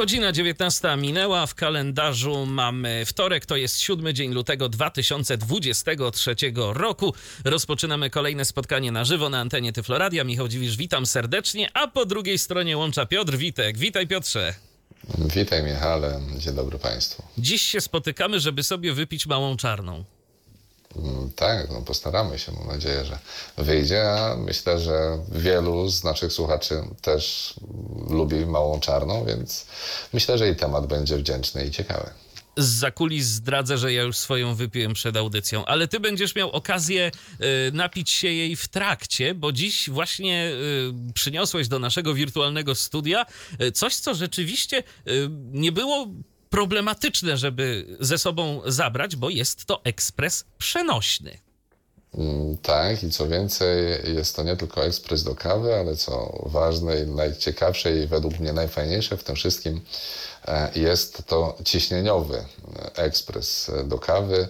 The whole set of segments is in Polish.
Godzina 19 minęła, w kalendarzu mamy wtorek, to jest siódmy dzień lutego 2023 roku. Rozpoczynamy kolejne spotkanie na żywo na antenie Tyfloradia. Michał Dziwisz, witam serdecznie, a po drugiej stronie łącza Piotr Witek. Witaj Piotrze. Witaj Michale, dzień dobry Państwu. Dziś się spotykamy, żeby sobie wypić małą czarną. Mm, Tak, no postaramy się, mam nadzieję, że wyjdzie, a myślę, że wielu z naszych słuchaczy też lubi małą czarną, więc myślę, że i temat będzie wdzięczny i ciekawy. Z zakulis zdradzę, że ja już swoją wypiłem przed audycją, ale ty będziesz miał okazję y, napić się jej w trakcie, bo dziś właśnie y, przyniosłeś do naszego wirtualnego studia y, coś, co rzeczywiście nie było problematyczne, żeby ze sobą zabrać, bo jest to ekspres przenośny. Mm, Tak, i co więcej, jest to nie tylko ekspres do kawy, ale co ważne i najciekawsze i według mnie najfajniejsze w tym wszystkim, e, jest to ciśnieniowy e, ekspres do kawy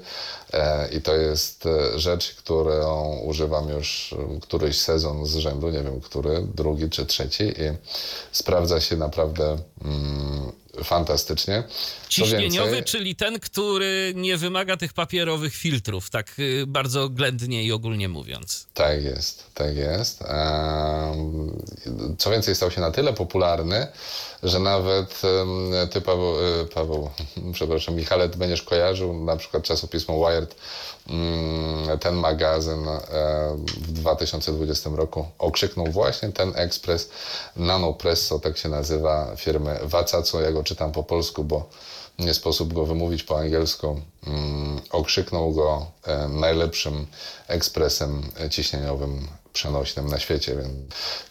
i to jest e, rzecz, którą używam już e, któryś sezon z rzędu, nie wiem który, drugi czy trzeci i sprawdza się naprawdę mm, fantastycznie. Ciśnieniowy, więcej- czyli ten, który nie wymaga tych papierowych filtrów, tak y, bardzo oględnie i ogólnie mówiąc. Tak jest, tak jest. Co więcej, stał się na tyle popularny, że nawet ty, Paweł, e, Paweł przepraszam, Michale, ty będziesz kojarzył na przykład czasopismo Wired, mm, ten magazyn e, w 2020 roku okrzyknął właśnie ten ekspres Nanopresso, tak się nazywa, firmy Wacaco. Ja go czytam po polsku, bo nie sposób go wymówić po angielsku. Mm, okrzyknął go e, najlepszym ekspresem ciśnieniowym przenośnym na świecie, więc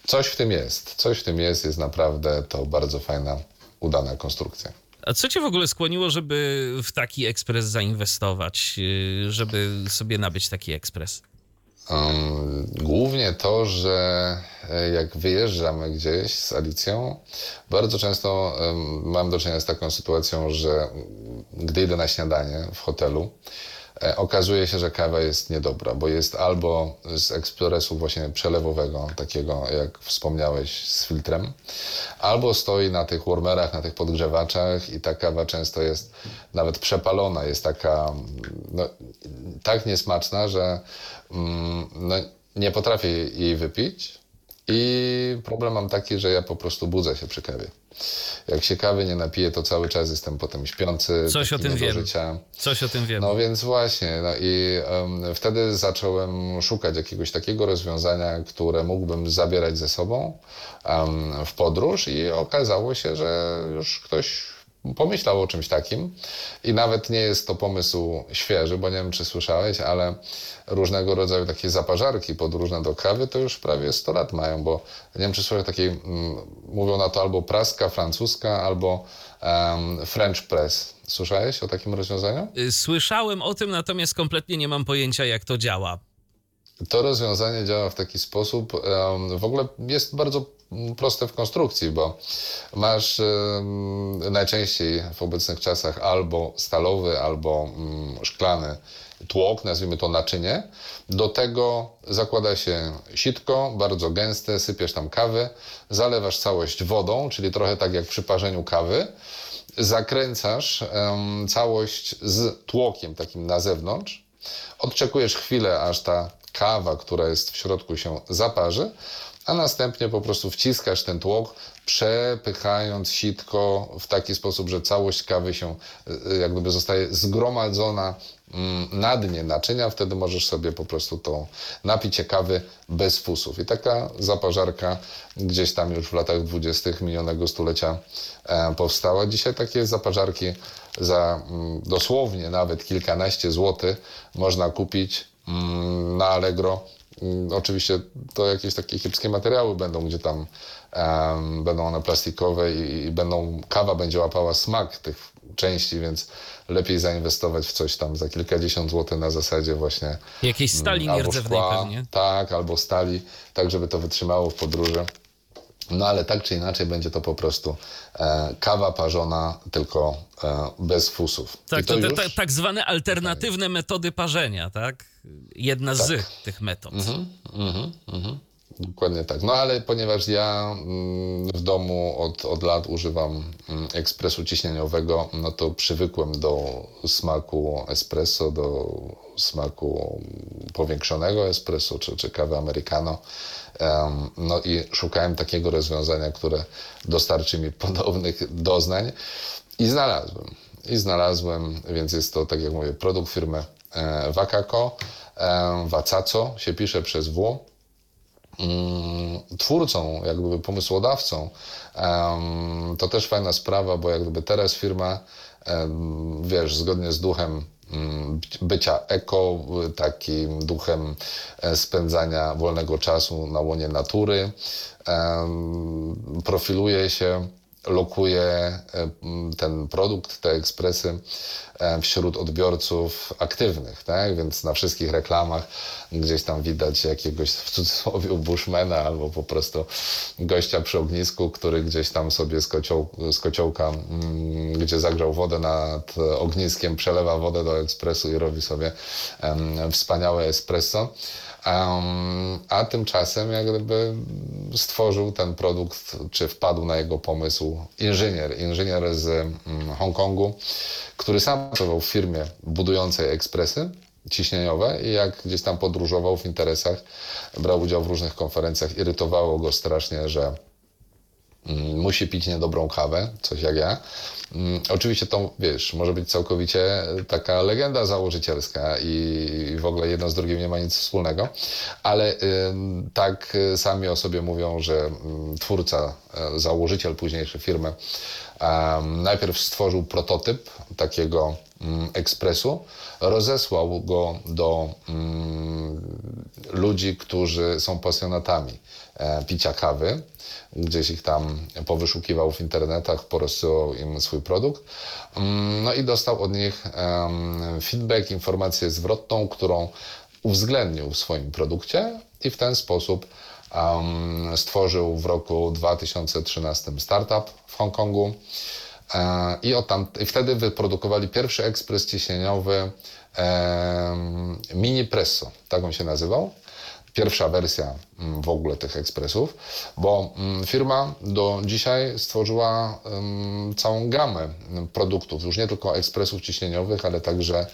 coś w tym jest. Coś w tym jest, jest naprawdę to bardzo fajna, udana konstrukcja. A co cię w ogóle skłoniło, żeby w taki ekspres zainwestować, y, żeby sobie nabyć taki ekspres? Um, głównie to, że e, jak wyjeżdżamy gdzieś z Alicją, bardzo często em, mam do czynienia z taką sytuacją, że mm, gdy idę na śniadanie w hotelu, okazuje się, że kawa jest niedobra, bo jest albo z ekspresu właśnie przelewowego, takiego jak wspomniałeś, z filtrem, albo stoi na tych warmerach, na tych podgrzewaczach i ta kawa często jest nawet przepalona, jest taka no, tak niesmaczna, że mm, no, nie potrafię jej wypić i problem mam taki, że ja po prostu budzę się przy kawie. Jak się kawy nie napiję, to cały czas jestem potem śpiący. Coś o tym wiem. życia. Coś o tym wiem. No więc właśnie, no i em, wtedy zacząłem szukać jakiegoś takiego rozwiązania, które mógłbym zabierać ze sobą em, w podróż i okazało się, że już ktoś pomyślał o czymś takim i nawet nie jest to pomysł świeży, bo nie wiem, czy słyszałeś, ale różnego rodzaju takie zaparzarki podróżne do kawy to już prawie 100 lat mają, bo nie wiem, czy słyszałeś takiej, mm, mówią na to albo praska, francuska, albo em, French press. Słyszałeś o takim rozwiązaniu? Y, Słyszałem o tym, natomiast kompletnie nie mam pojęcia, jak to działa. To rozwiązanie działa w taki sposób, em, w ogóle jest bardzo proste w konstrukcji, bo masz najczęściej w obecnych czasach albo stalowy, albo mm, szklany tłok, nazwijmy to naczynie. Do tego zakłada się sitko, bardzo gęste, sypiesz tam kawę, zalewasz całość wodą, czyli trochę tak jak przy parzeniu kawy. Zakręcasz całość z tłokiem takim na zewnątrz, Odczekujesz chwilę, aż ta kawa, która jest w środku, się zaparzy, a następnie po prostu wciskasz ten tłok, przepychając sitko w taki sposób, że całość kawy się y, jak gdyby zostaje zgromadzona mm, na dnie naczynia. Wtedy możesz sobie po prostu to napicie kawy bez fusów. I taka zaparzarka gdzieś tam już w latach dwudziestych minionego stulecia e, powstała. Dzisiaj takie zaparzarki za mm, dosłownie nawet kilkanaście złotych można kupić mm, na Allegro. Mm, Oczywiście to jakieś takie kiepskie materiały będą, gdzie tam em, będą one plastikowe i, i będą, kawa będzie łapała smak tych części, więc lepiej zainwestować w coś tam za kilkadziesiąt złotych na zasadzie właśnie Jakiejś stali Mm, nierdzewnej pewnie. Tak, albo stali, tak żeby to wytrzymało w podróży. No ale tak czy inaczej będzie to po prostu e, kawa parzona, tylko e, bez fusów. Tak, I to, te, już- ta- tak zwane alternatywne metody parzenia, tak? Jedna z tych metod. Mhm, Dokładnie tak. No ale ponieważ ja mm, w domu od, od lat używam mm, ekspresu ciśnieniowego, no to przywykłem do smaku espresso, do smaku powiększonego espresso czy, czy kawy americano. No i szukałem takiego rozwiązania, które dostarczy mi podobnych doznań i znalazłem. I znalazłem, więc jest to, tak jak mówię, produkt firmy e, Wakako. Wacaco się pisze przez W mm, twórcą, jak gdyby pomysłodawcą, to też fajna sprawa, bo jak gdyby teraz firma, wiesz, zgodnie z duchem bycia eko, takim duchem e, spędzania wolnego czasu na łonie natury, profiluje się lokuje e, ten produkt, te ekspresy e, wśród odbiorców aktywnych, tak? Więc na wszystkich reklamach gdzieś tam widać jakiegoś w cudzysłowie bushmana albo po prostu gościa przy ognisku, który gdzieś tam sobie z, kocioł, z kociołka, gdzie zagrzał wodę nad ogniskiem, przelewa wodę do ekspresu i robi sobie wspaniałe espresso. Um, a tymczasem jak gdyby stworzył ten produkt, czy wpadł na jego pomysł inżynier, inżynier z mm, Hongkongu, który sam pracował w firmie budującej ekspresy ciśnieniowe i jak gdzieś tam podróżował w interesach, brał udział w różnych konferencjach, irytowało go strasznie, że mm, musi pić niedobrą kawę, coś jak ja. Mm, Oczywiście to, wiesz, może być całkowicie taka legenda założycielska i w ogóle jedno z drugim nie ma nic wspólnego, ale tak y, sami o sobie mówią, że ym, twórca, y, założyciel późniejszy firmy najpierw stworzył prototyp takiego mm, ekspresu, rozesłał go do mm, ludzi, którzy są pasjonatami e, picia kawy. Gdzieś ich tam powyszukiwał w internetach, porozsyłał im swój produkt. Mm, No i dostał od nich feedback, informację zwrotną, którą uwzględnił w swoim produkcie i w ten sposób stworzył w roku 2013 startup w Hongkongu. E, I, od tam, I wtedy wyprodukowali pierwszy ekspres ciśnieniowy Mini Presso, tak on się nazywał. Pierwsza wersja mm, w ogóle tych ekspresów, bo mm, firma do dzisiaj stworzyła całą gamę mm, produktów, już nie tylko ekspresów ciśnieniowych, ale także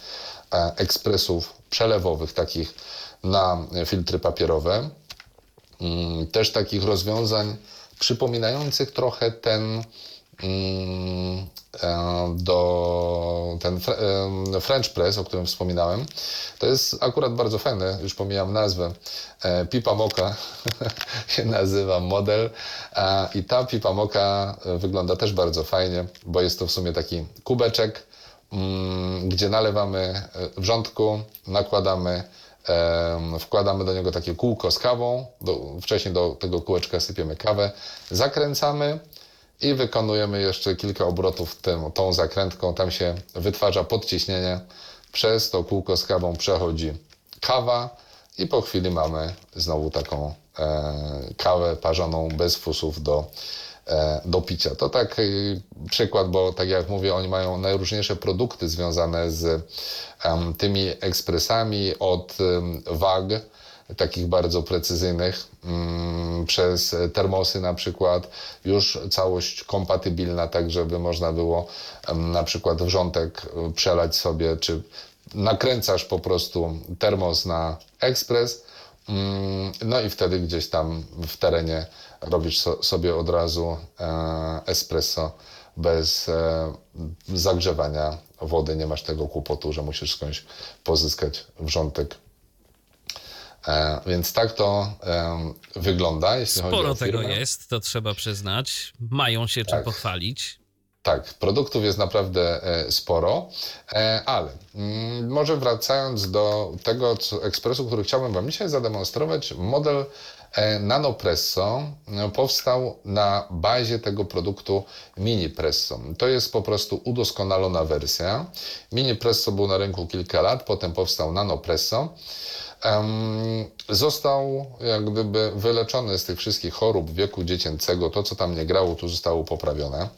e, ekspresów przelewowych, takich na filtry papierowe też takich rozwiązań przypominających trochę ten do ten e, French Press, o którym wspominałem. To jest akurat bardzo fajne, już pomijam nazwę. E, Pipa Moka się nazywa model e, i ta Pipa Moka e, wygląda też bardzo fajnie, bo jest to w sumie taki kubeczek, mm, gdzie nalewamy e, wrzątku, nakładamy wkładamy do niego takie kółko z kawą, do, wcześniej do tego kółeczka sypiemy kawę, zakręcamy i wykonujemy jeszcze kilka obrotów tym, tą zakrętką. Tam się wytwarza podciśnienie, przez to kółko z kawą przechodzi kawa i po chwili mamy znowu taką e, kawę parzoną bez fusów do, e, do picia. To tak przykład, bo tak jak mówię, oni mają najróżniejsze produkty związane z em, tymi ekspresami od em, wag, takich bardzo precyzyjnych, mm, przez termosy na przykład, już całość kompatybilna, tak żeby można było na przykład wrzątek y, przelać sobie, czy nakręcasz po prostu termos na ekspres, mm, no i wtedy gdzieś tam w terenie robisz so, sobie od razu e, espresso bez e, zagrzewania wody. Nie masz tego kłopotu, że musisz skądś pozyskać wrzątek. E, więc tak to e, wygląda, jeśli chodzi Sporo o tego jest, to trzeba przyznać. Mają się czym Tak. pochwalić. Tak, produktów jest naprawdę e, sporo, ale mm, może wracając do tego co, ekspresu, który chciałbym Wam dzisiaj zademonstrować, model Nanopresso powstał na bazie tego produktu Mini Presso. To jest po prostu udoskonalona wersja. Mini Presso był na rynku kilka lat, potem powstał Nanopresso. Em, został jak gdyby wyleczony z tych wszystkich chorób wieku dziecięcego. To, co tam nie grało, tu zostało poprawione.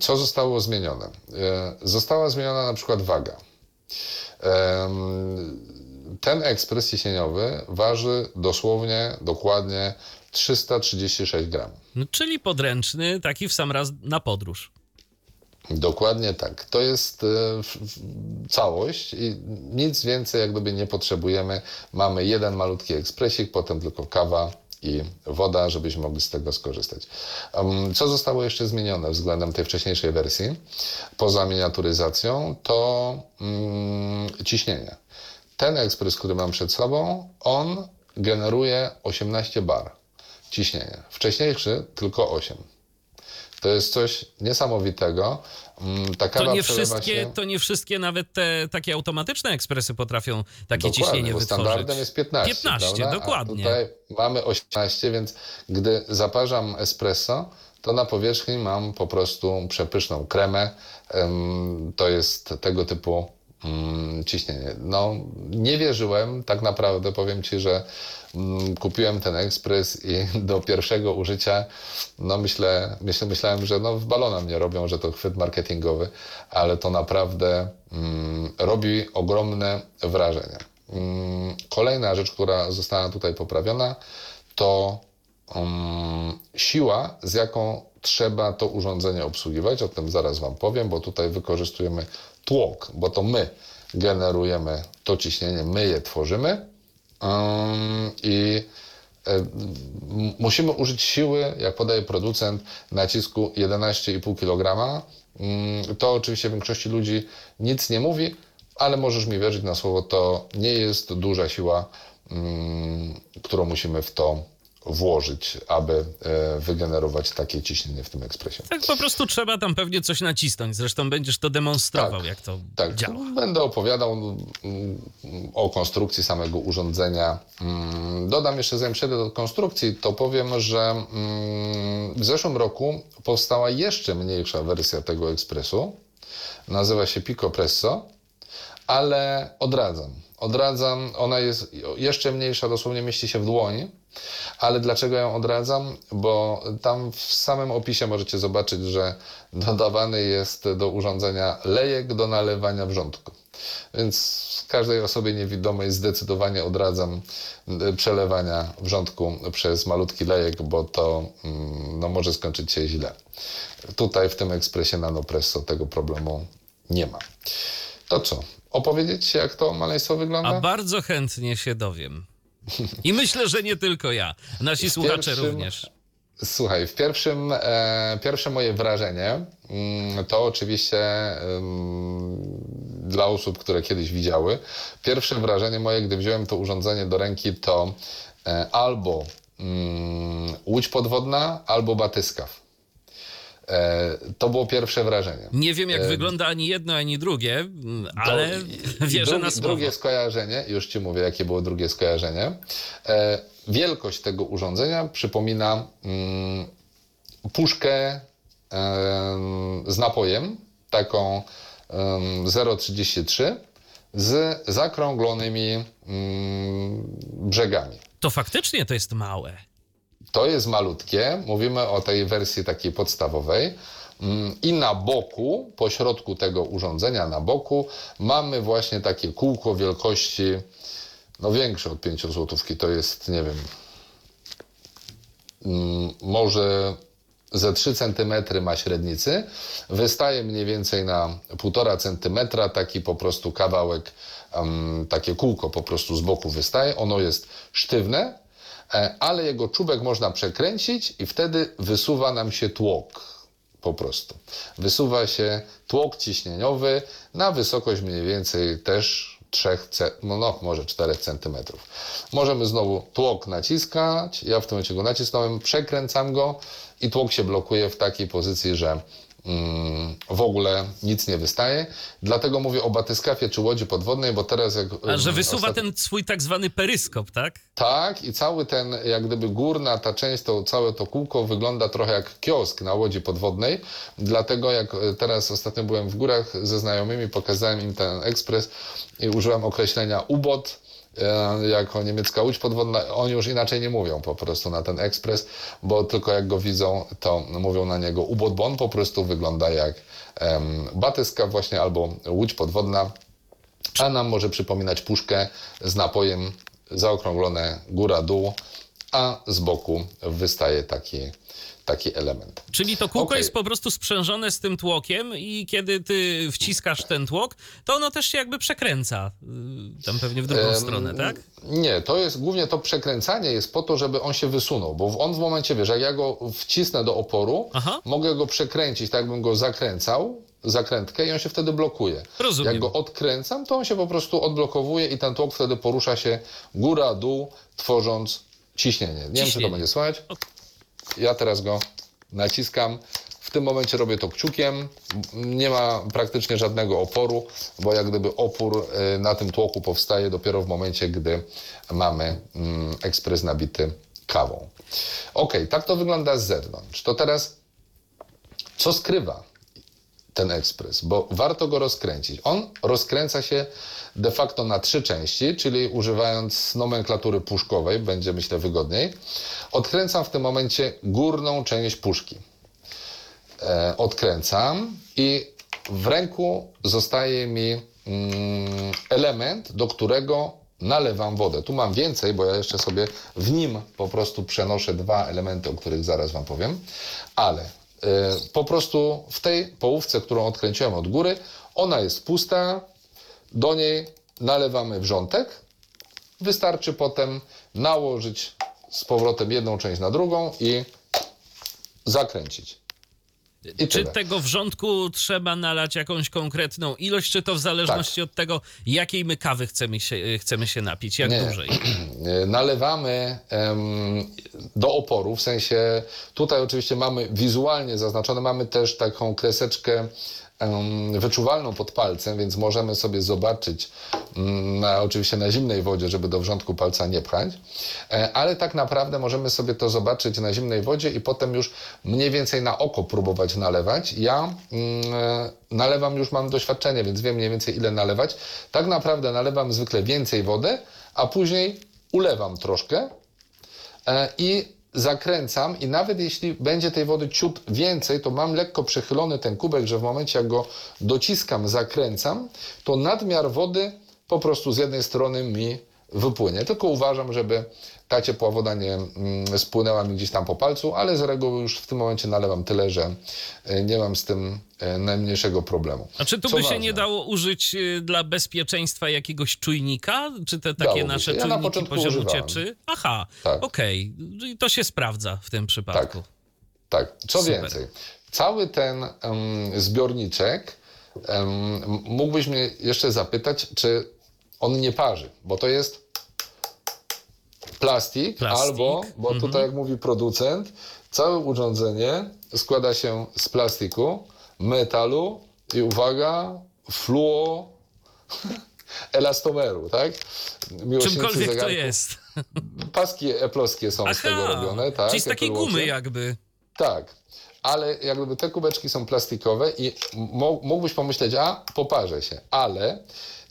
Co zostało zmienione? E, została zmieniona na przykład waga. Ten ekspres jesieniowy waży dosłownie, dokładnie 336 gram. No, czyli podręczny, taki w sam raz na podróż. Dokładnie tak. To jest e, całość i nic więcej jak gdyby nie potrzebujemy. Mamy jeden malutki ekspresik, potem tylko kawa i woda, żebyśmy mogli z tego skorzystać. Co zostało jeszcze zmienione względem tej wcześniejszej wersji, poza miniaturyzacją, to mm, ciśnienie. Ten ekspres, który mam przed sobą, on generuje 18 bar ciśnienia. Wcześniejszy tylko 8. To jest coś niesamowitego. Mm, Ta To nie, wszystkie, się... to nie wszystkie, nawet te takie automatyczne ekspresy potrafią takie Dokładnie, ciśnienie bo wytworzyć. standardem jest 15. 15, prawda? dokładnie. A tutaj mamy 18, więc gdy zaparzam espresso, to na powierzchni mam po prostu przepyszną kremę. Em, To jest tego typu ciśnienie. No, nie wierzyłem, tak naprawdę powiem Ci, że mm, kupiłem ten ekspres i do pierwszego użycia, no myślę, myślę myślałem, że no w balona mnie robią, że to chwyt marketingowy, ale to naprawdę mm, robi ogromne wrażenie. Mm, Kolejna rzecz, która została tutaj poprawiona, to um, siła, z jaką trzeba to urządzenie obsługiwać. O tym zaraz Wam powiem, bo tutaj wykorzystujemy tłok, bo to my generujemy to ciśnienie, my je tworzymy i e, musimy użyć siły, jak podaje producent, nacisku 11,5 kg. To oczywiście większości ludzi nic nie mówi, ale możesz mi wierzyć na słowo, to nie jest duża siła, którą musimy w to włożyć, aby e, wygenerować takie ciśnienie w tym ekspresie. Tak po prostu trzeba tam pewnie coś nacisnąć. Zresztą będziesz to demonstrował, Tak, jak to Tak, działa. będę opowiadał mm, o konstrukcji samego urządzenia. Mm, Dodam jeszcze, zanim przejdę do konstrukcji, to powiem, że mm, w zeszłym roku powstała jeszcze mniejsza wersja tego ekspresu. Nazywa się Pico Presso, ale odradzam. Odradzam, ona jest jeszcze mniejsza, dosłownie mieści się w dłoni. Ale dlaczego ją odradzam? Bo tam w samym opisie możecie zobaczyć, że dodawany jest do urządzenia lejek do nalewania wrzątku. Więc każdej osobie niewidomej zdecydowanie odradzam y, przelewania wrzątku przez malutki lejek, bo to mm, no, może skończyć się źle. Tutaj w tym ekspresie Nanopresso tego problemu nie ma. To co? Opowiedzieć, jak to maleństwo wygląda? A bardzo chętnie się dowiem. I myślę, że nie tylko ja. Nasi słuchacze pierwszym- również. Słuchaj, w pierwszym, e, pierwsze moje wrażenie mm, to oczywiście dla osób, które kiedyś widziały. Pierwsze wrażenie moje, gdy wziąłem to urządzenie do ręki, to e, albo mm, łódź podwodna, albo batyskaw. E, to było pierwsze wrażenie. Nie wiem, jak wygląda ani jedno, ani drugie, ale i- wierzę drugi, na słowo. Drugie skojarzenie, już Ci mówię, jakie było drugie skojarzenie. E, wielkość tego urządzenia przypomina mm, puszkę z napojem, taką em, 0,33 z zakrąglonymi mm, brzegami. To faktycznie to jest małe. To jest malutkie, mówimy o tej wersji takiej podstawowej. Mm, I na boku, po środku tego urządzenia, na boku, mamy właśnie takie kółko wielkości, no większe od 5 złotówki, to jest, nie wiem, mm, może ze 3 cm ma średnicy, wystaje mniej więcej na 1,5 cm, taki po prostu kawałek, em, takie kółko po prostu z boku wystaje, ono jest sztywne, ale jego czubek można przekręcić i wtedy wysuwa nam się tłok po prostu. Wysuwa się tłok ciśnieniowy na wysokość mniej więcej też 3, ce- no, no może 4 cm. Możemy znowu tłok naciskać. Ja w tym momencie go nacisnąłem, przekręcam go i tłok się blokuje w takiej pozycji, że w ogóle nic nie wystaje. Dlatego mówię o batyskafie czy łodzi podwodnej, bo teraz jak... A że mm, wysuwa ostat- ten swój tak zwany peryskop, tak? Tak, i cały ten, jak gdyby górna ta część, to całe to kółko wygląda trochę jak kiosk na łodzi podwodnej. Dlatego jak e, teraz ostatnio byłem w górach ze znajomymi, pokazałem im ten ekspres i użyłem określenia ubot jako niemiecka łódź podwodna. Oni już inaczej nie mówią po prostu na ten ekspres, bo tylko jak go widzą, to mówią na niego ubot, bo on po prostu wygląda jak em, batyska właśnie albo łódź podwodna a nam może przypominać puszkę z napojem zaokrąglone góra-dół, a z boku wystaje taki, taki element. Czyli to kółko Okej. jest po prostu sprzężone z tym tłokiem i kiedy ty wciskasz ten tłok, to ono też się jakby przekręca. y, Tam pewnie w drugą Em, stronę, tak? Nie, to jest głównie to przekręcanie jest po to, żeby on się wysunął, bo on w momencie, wiesz, jak ja go wcisnę do oporu, Aha. mogę go przekręcić, tak jakbym go zakręcał, zakrętkę i on się wtedy blokuje. Rozumiem. Jak go odkręcam, to on się po prostu odblokowuje i ten tłok wtedy porusza się góra, dół, tworząc ciśnienie. Nie wiem, czy to będzie słychać. Ja teraz go naciskam. W tym momencie robię to kciukiem. Nie ma praktycznie żadnego oporu, bo jak gdyby opór y, na tym tłoku powstaje dopiero w momencie, gdy mamy mm, ekspres nabity kawą. Ok, tak to wygląda z zewnątrz. To teraz co skrywa ten ekspres, bo warto go rozkręcić. On rozkręca się de facto na trzy części, czyli używając nomenklatury puszkowej, będzie myślę wygodniej. Odkręcam w tym momencie górną część puszki. E, odkręcam i w ręku zostaje mi mm, element, do którego nalewam wodę. Tu mam więcej, bo ja jeszcze sobie w nim po prostu przenoszę dwa elementy, o których zaraz Wam powiem, ale e, po prostu w tej połówce, którą odkręciłem od góry, ona jest pusta, do niej nalewamy wrzątek, wystarczy potem nałożyć z powrotem jedną część na drugą i zakręcić. I Czy tyle. tego wrzątku trzeba nalać jakąś konkretną ilość, czy to w zależności Tak. od tego, jakiej my kawy chcemy się, chcemy się napić, jak Nie. dużej? Nalewamy em, do oporu, w sensie tutaj oczywiście mamy wizualnie zaznaczone, mamy też taką kreseczkę wyczuwalną pod palcem, więc możemy sobie zobaczyć mm, na, oczywiście na zimnej wodzie, żeby do wrzątku palca nie pchać, E, ale tak naprawdę możemy sobie to zobaczyć na zimnej wodzie i potem już mniej więcej na oko próbować nalewać. Ja mm, e, nalewam, już mam doświadczenie, więc wiem mniej więcej ile nalewać. Tak naprawdę nalewam zwykle więcej wody, a później ulewam troszkę e, i zakręcam i nawet jeśli będzie tej wody ciut więcej, to mam lekko przechylony ten kubek, że w momencie jak go dociskam, zakręcam, to nadmiar wody po prostu z jednej strony mi wypłynie. Tylko uważam, żeby ta ciepła woda nie mm, spłynęła mi gdzieś tam po palcu, ale z reguły już w tym momencie nalewam tyle, że e, nie mam z tym e, najmniejszego problemu. A czy tu Co by się ważne, nie dało użyć y, dla bezpieczeństwa jakiegoś czujnika? Czy te takie nasze się. Ja na czujniki początku poziomu używałem. cieczy? Aha, Tak. okej. I To się sprawdza w tym przypadku. Tak, co Super. więcej, cały ten em, zbiorniczek em, mógłbyś mnie jeszcze zapytać, czy on nie parzy, bo to jest plastik, Plastik, albo, bo tutaj jak mówi producent, całe urządzenie składa się z plastiku, metalu i uwaga, fluo, elastomeru, tak? Miłośnicy Czymkolwiek to zegarków. jest. Paski eplowskie są z tego robione, tak? czyli z takiej gumy jakby. Tak, ale jak gdyby te kubeczki są plastikowe i mógłbyś pomyśleć, a poparzę się, ale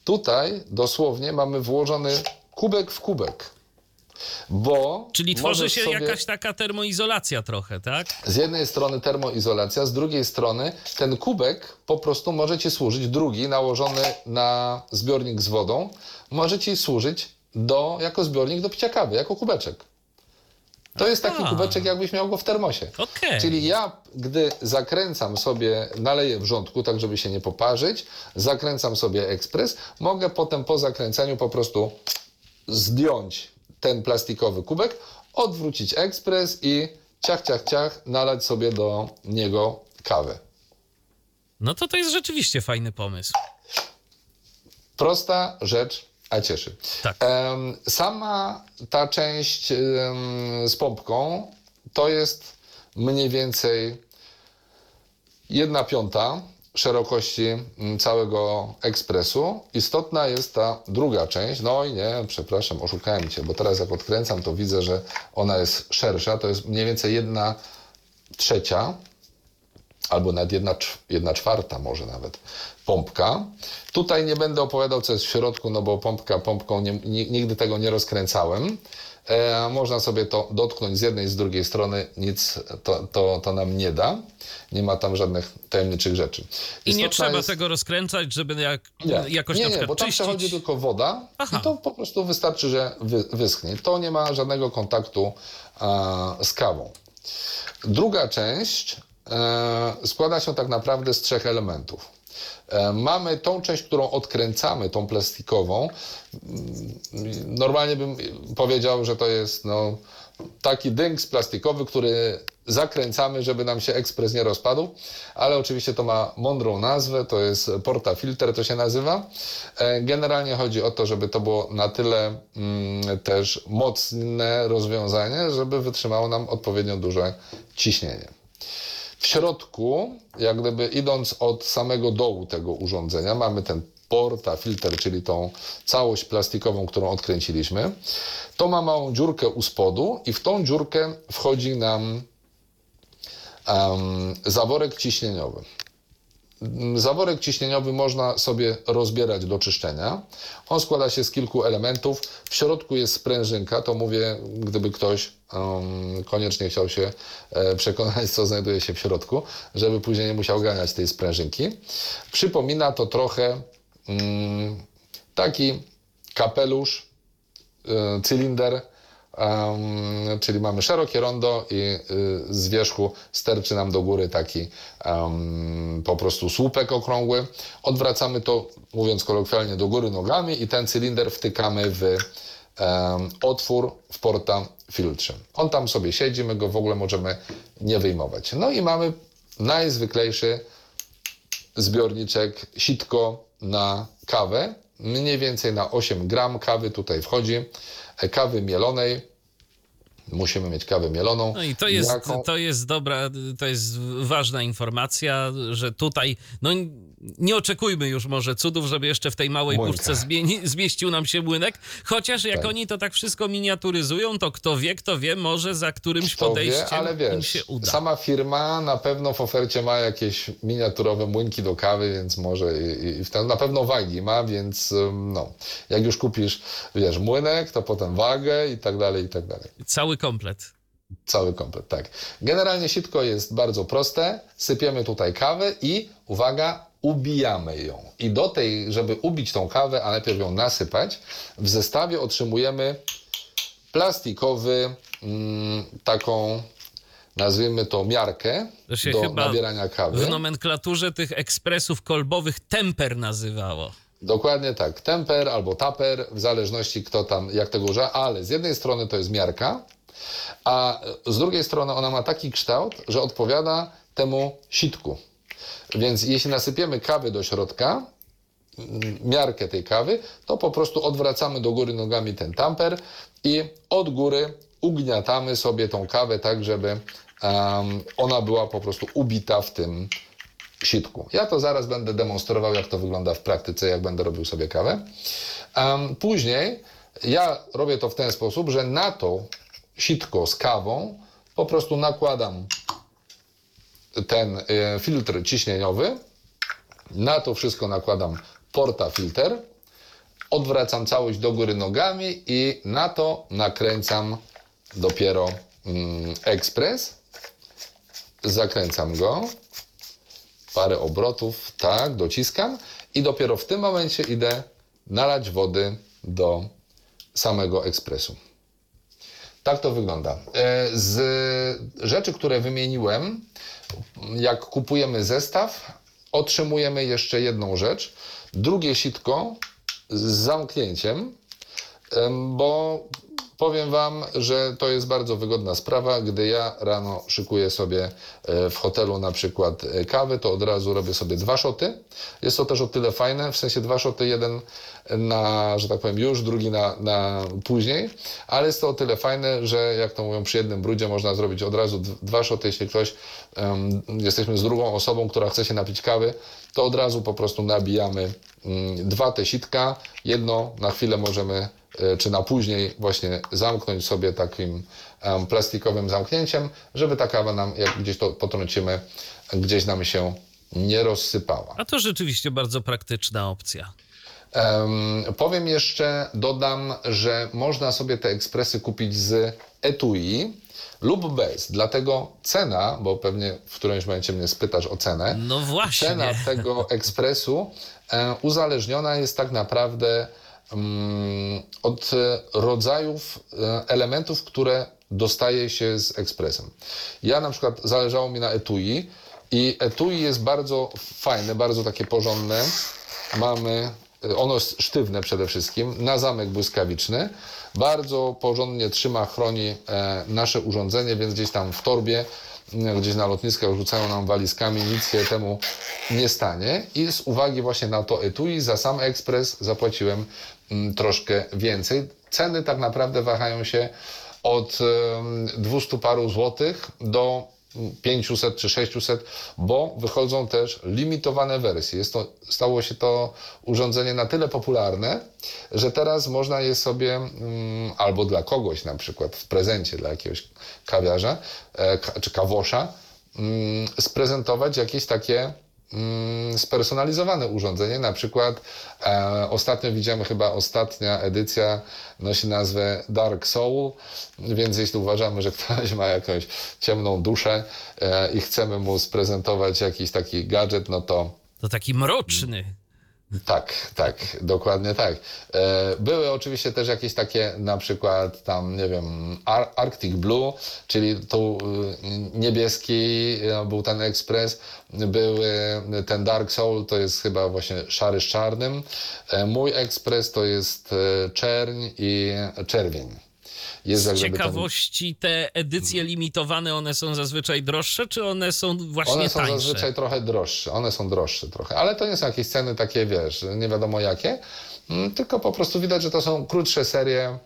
tutaj dosłownie mamy włożony kubek w kubek. Bo Czyli tworzy się sobie jakaś taka termoizolacja trochę, tak? z jednej strony termoizolacja, z drugiej strony ten kubek po prostu może ci służyć, drugi nałożony na zbiornik z wodą, może ci służyć do, jako zbiornik do picia kawy, jako kubeczek. To jest taki kubeczek, jakbyś miał go w termosie. Okej. Czyli ja, gdy zakręcam sobie, naleję wrzątku, tak żeby się nie poparzyć, zakręcam sobie ekspres, mogę potem po zakręceniu po prostu zdjąć ten plastikowy kubek, odwrócić ekspres i ciach, ciach, ciach, nalać sobie do niego kawę. No to to jest rzeczywiście fajny pomysł. Prosta rzecz, a cieszy. Tak. Sama ta część z pompką to jest mniej więcej jedna piąta szerokości mm, całego ekspresu. Istotna jest ta druga część. No i nie, przepraszam, oszukałem cię, bo teraz jak odkręcam, to widzę, że ona jest szersza. To jest mniej więcej jedna trzecia albo nawet jedna, jedna czwarta może nawet pompka. Tutaj nie będę opowiadał, co jest w środku, no bo pompka pompką nie, ni- nigdy tego nie rozkręcałem. E, można sobie to dotknąć z jednej i z drugiej strony, nic to, to, to nam nie da. Nie ma tam żadnych tajemniczych rzeczy. I nie Istotna trzeba jest- tego rozkręcać, żeby jak, nie, jakoś nie, na nie, bo tam czyścić. przechodzi tylko woda Aha. i to po prostu wystarczy, że wy, wyschnie. To nie ma żadnego kontaktu a, z kawą. Druga część e, składa się tak naprawdę z trzech elementów. E, mamy tą część, którą odkręcamy, tą plastikową. Mm, Normalnie bym powiedział, że to jest no, taki dynks plastikowy, który zakręcamy, żeby nam się ekspres nie rozpadł, ale oczywiście to ma mądrą nazwę, to jest portafilter, to się nazywa. E, Generalnie chodzi o to, żeby to było na tyle mm, też mocne rozwiązanie, żeby wytrzymało nam odpowiednio duże ciśnienie. W środku, jak gdyby idąc od samego dołu tego urządzenia, mamy ten portafilter, czyli tą całość plastikową, którą odkręciliśmy. To ma małą dziurkę u spodu i w tą dziurkę wchodzi nam em, zaworek ciśnieniowy. Zaworek ciśnieniowy można sobie rozbierać do czyszczenia. On składa się z kilku elementów. W środku jest sprężynka, to mówię, gdyby ktoś koniecznie chciał się e, przekonać, co znajduje się w środku, żeby później nie musiał ganiać tej sprężynki. Przypomina to trochę mm, taki kapelusz, y, cylinder, czyli mamy szerokie rondo i y, z wierzchu sterczy nam do góry taki po prostu słupek okrągły. Odwracamy to, mówiąc kolokwialnie, do góry nogami i ten cylinder wtykamy w otwór w porta filtrze. On tam sobie siedzi, my go w ogóle możemy nie wyjmować. No i mamy najzwyklejszy zbiorniczek sitko na kawę. Mniej więcej na 8 gram kawy tutaj wchodzi. Kawy mielonej. Musimy mieć kawę mieloną. No i to jest, Jaką- to jest dobra, to jest ważna informacja, że tutaj, no nie oczekujmy już może cudów, żeby jeszcze w tej małej Młynka. puszce zmieni, zmieścił nam się młynek, chociaż jak Tak. oni to tak wszystko miniaturyzują, to kto wie, kto wie, może za którymś Kto podejściem wie, ale im wiesz, się uda. sama firma na pewno w ofercie ma jakieś miniaturowe młynki do kawy, więc może i, i w ten, na pewno wagi ma, więc no, jak już kupisz, wiesz, młynek, to potem wagę i tak dalej, i tak dalej. Cały komplet. Cały komplet, tak. Generalnie sitko jest bardzo proste. Sypiemy tutaj kawę i uwaga, ubijamy ją. I do tej, żeby ubić tą kawę, a najpierw ją nasypać, w zestawie otrzymujemy plastikowy, mm, taką, nazwijmy to miarkę To się do chyba nabierania kawy. W nomenklaturze tych ekspresów kolbowych temper nazywało. Dokładnie tak. Temper albo taper, w zależności kto tam, jak tego używa, ale z jednej strony to jest miarka, a z drugiej strony ona ma taki kształt, że odpowiada temu sitku. Więc jeśli nasypiemy kawy do środka, miarkę tej kawy, to po prostu odwracamy do góry nogami ten tamper i od góry ugniatamy sobie tą kawę tak, żeby em, ona była po prostu ubita w tym sitku. Ja to zaraz będę demonstrował, jak to wygląda w praktyce, jak będę robił sobie kawę. Em, później ja robię to w ten sposób, że na to sitko z kawą po prostu nakładam ten e, filtr ciśnieniowy, na to wszystko nakładam portafilter, odwracam całość do góry nogami i na to nakręcam dopiero mm, ekspres. Zakręcam go parę obrotów, tak, dociskam i dopiero w tym momencie idę nalać wody do samego ekspresu. Tak to wygląda. E, Z rzeczy, które wymieniłem, jak kupujemy zestaw, otrzymujemy jeszcze jedną rzecz. Drugie sitko z zamknięciem, em, bo powiem Wam, że to jest bardzo wygodna sprawa. Gdy ja rano szykuję sobie e, w hotelu na przykład e, kawę, to od razu robię sobie dwa szoty. Jest to też o tyle fajne, w sensie dwa szoty, jeden na, że tak powiem, już, drugi na, na później, ale jest to o tyle fajne, że jak to mówią, przy jednym brudzie można zrobić od razu dwa szoty, jeśli ktoś, um, jesteśmy z drugą osobą, która chce się napić kawy, to od razu po prostu nabijamy um, dwa te sitka, jedno na chwilę możemy czy na później właśnie zamknąć sobie takim plastikowym zamknięciem, żeby ta kawa nam, jak gdzieś to potrącimy, gdzieś nam się nie rozsypała. A to rzeczywiście bardzo praktyczna opcja. Um, powiem jeszcze, dodam, że można sobie te ekspresy kupić z etui lub bez. Dlatego cena, bo pewnie w którymś momencie mnie spytasz o cenę. No właśnie. Cena tego ekspresu e, uzależniona jest tak naprawdę od rodzajów e, elementów, które dostaje się z ekspresem. Ja na przykład zależało mi na etui i etui jest bardzo fajne, bardzo takie porządne. Mamy, e, ono jest sztywne przede wszystkim, na zamek błyskawiczny. Bardzo porządnie trzyma, chroni e, nasze urządzenie, więc gdzieś tam w torbie gdzieś na lotniskach rzucają nam walizkami, nic się temu nie stanie. I z uwagi właśnie na to etui za sam ekspres zapłaciłem mm, troszkę więcej. Ceny tak naprawdę wahają się od 200 paru złotych do 500 czy 600, bo wychodzą też limitowane wersje. Jest to, stało się to urządzenie na tyle popularne, że teraz można je sobie mm, albo dla kogoś na przykład w prezencie dla jakiegoś kawiarza e, czy kawosza mm, sprezentować jakieś takie spersonalizowane urządzenie. Na przykład e, ostatnio widziałem, chyba ostatnia edycja nosi nazwę Dark Soul, więc jeśli uważamy, że ktoś ma jakąś ciemną duszę e, i chcemy mu sprezentować jakiś taki gadżet, no to. To taki mroczny. Tak, tak, dokładnie tak. E, były oczywiście też jakieś takie, na przykład tam, nie wiem, Arctic Blue, czyli tu y, niebieski no, był ten ekspres, był ten Dark Soul, to jest chyba właśnie szary z czarnym. E, mój ekspres to jest e, czerń i czerwień. Jest Z ciekawości te edycje limitowane, one są zazwyczaj droższe, czy one są właśnie One są tańsze? zazwyczaj trochę droższe, one są droższe trochę, ale to nie są jakieś ceny takie, wiesz, nie wiadomo jakie, mm, tylko po prostu widać, że to są krótsze serie,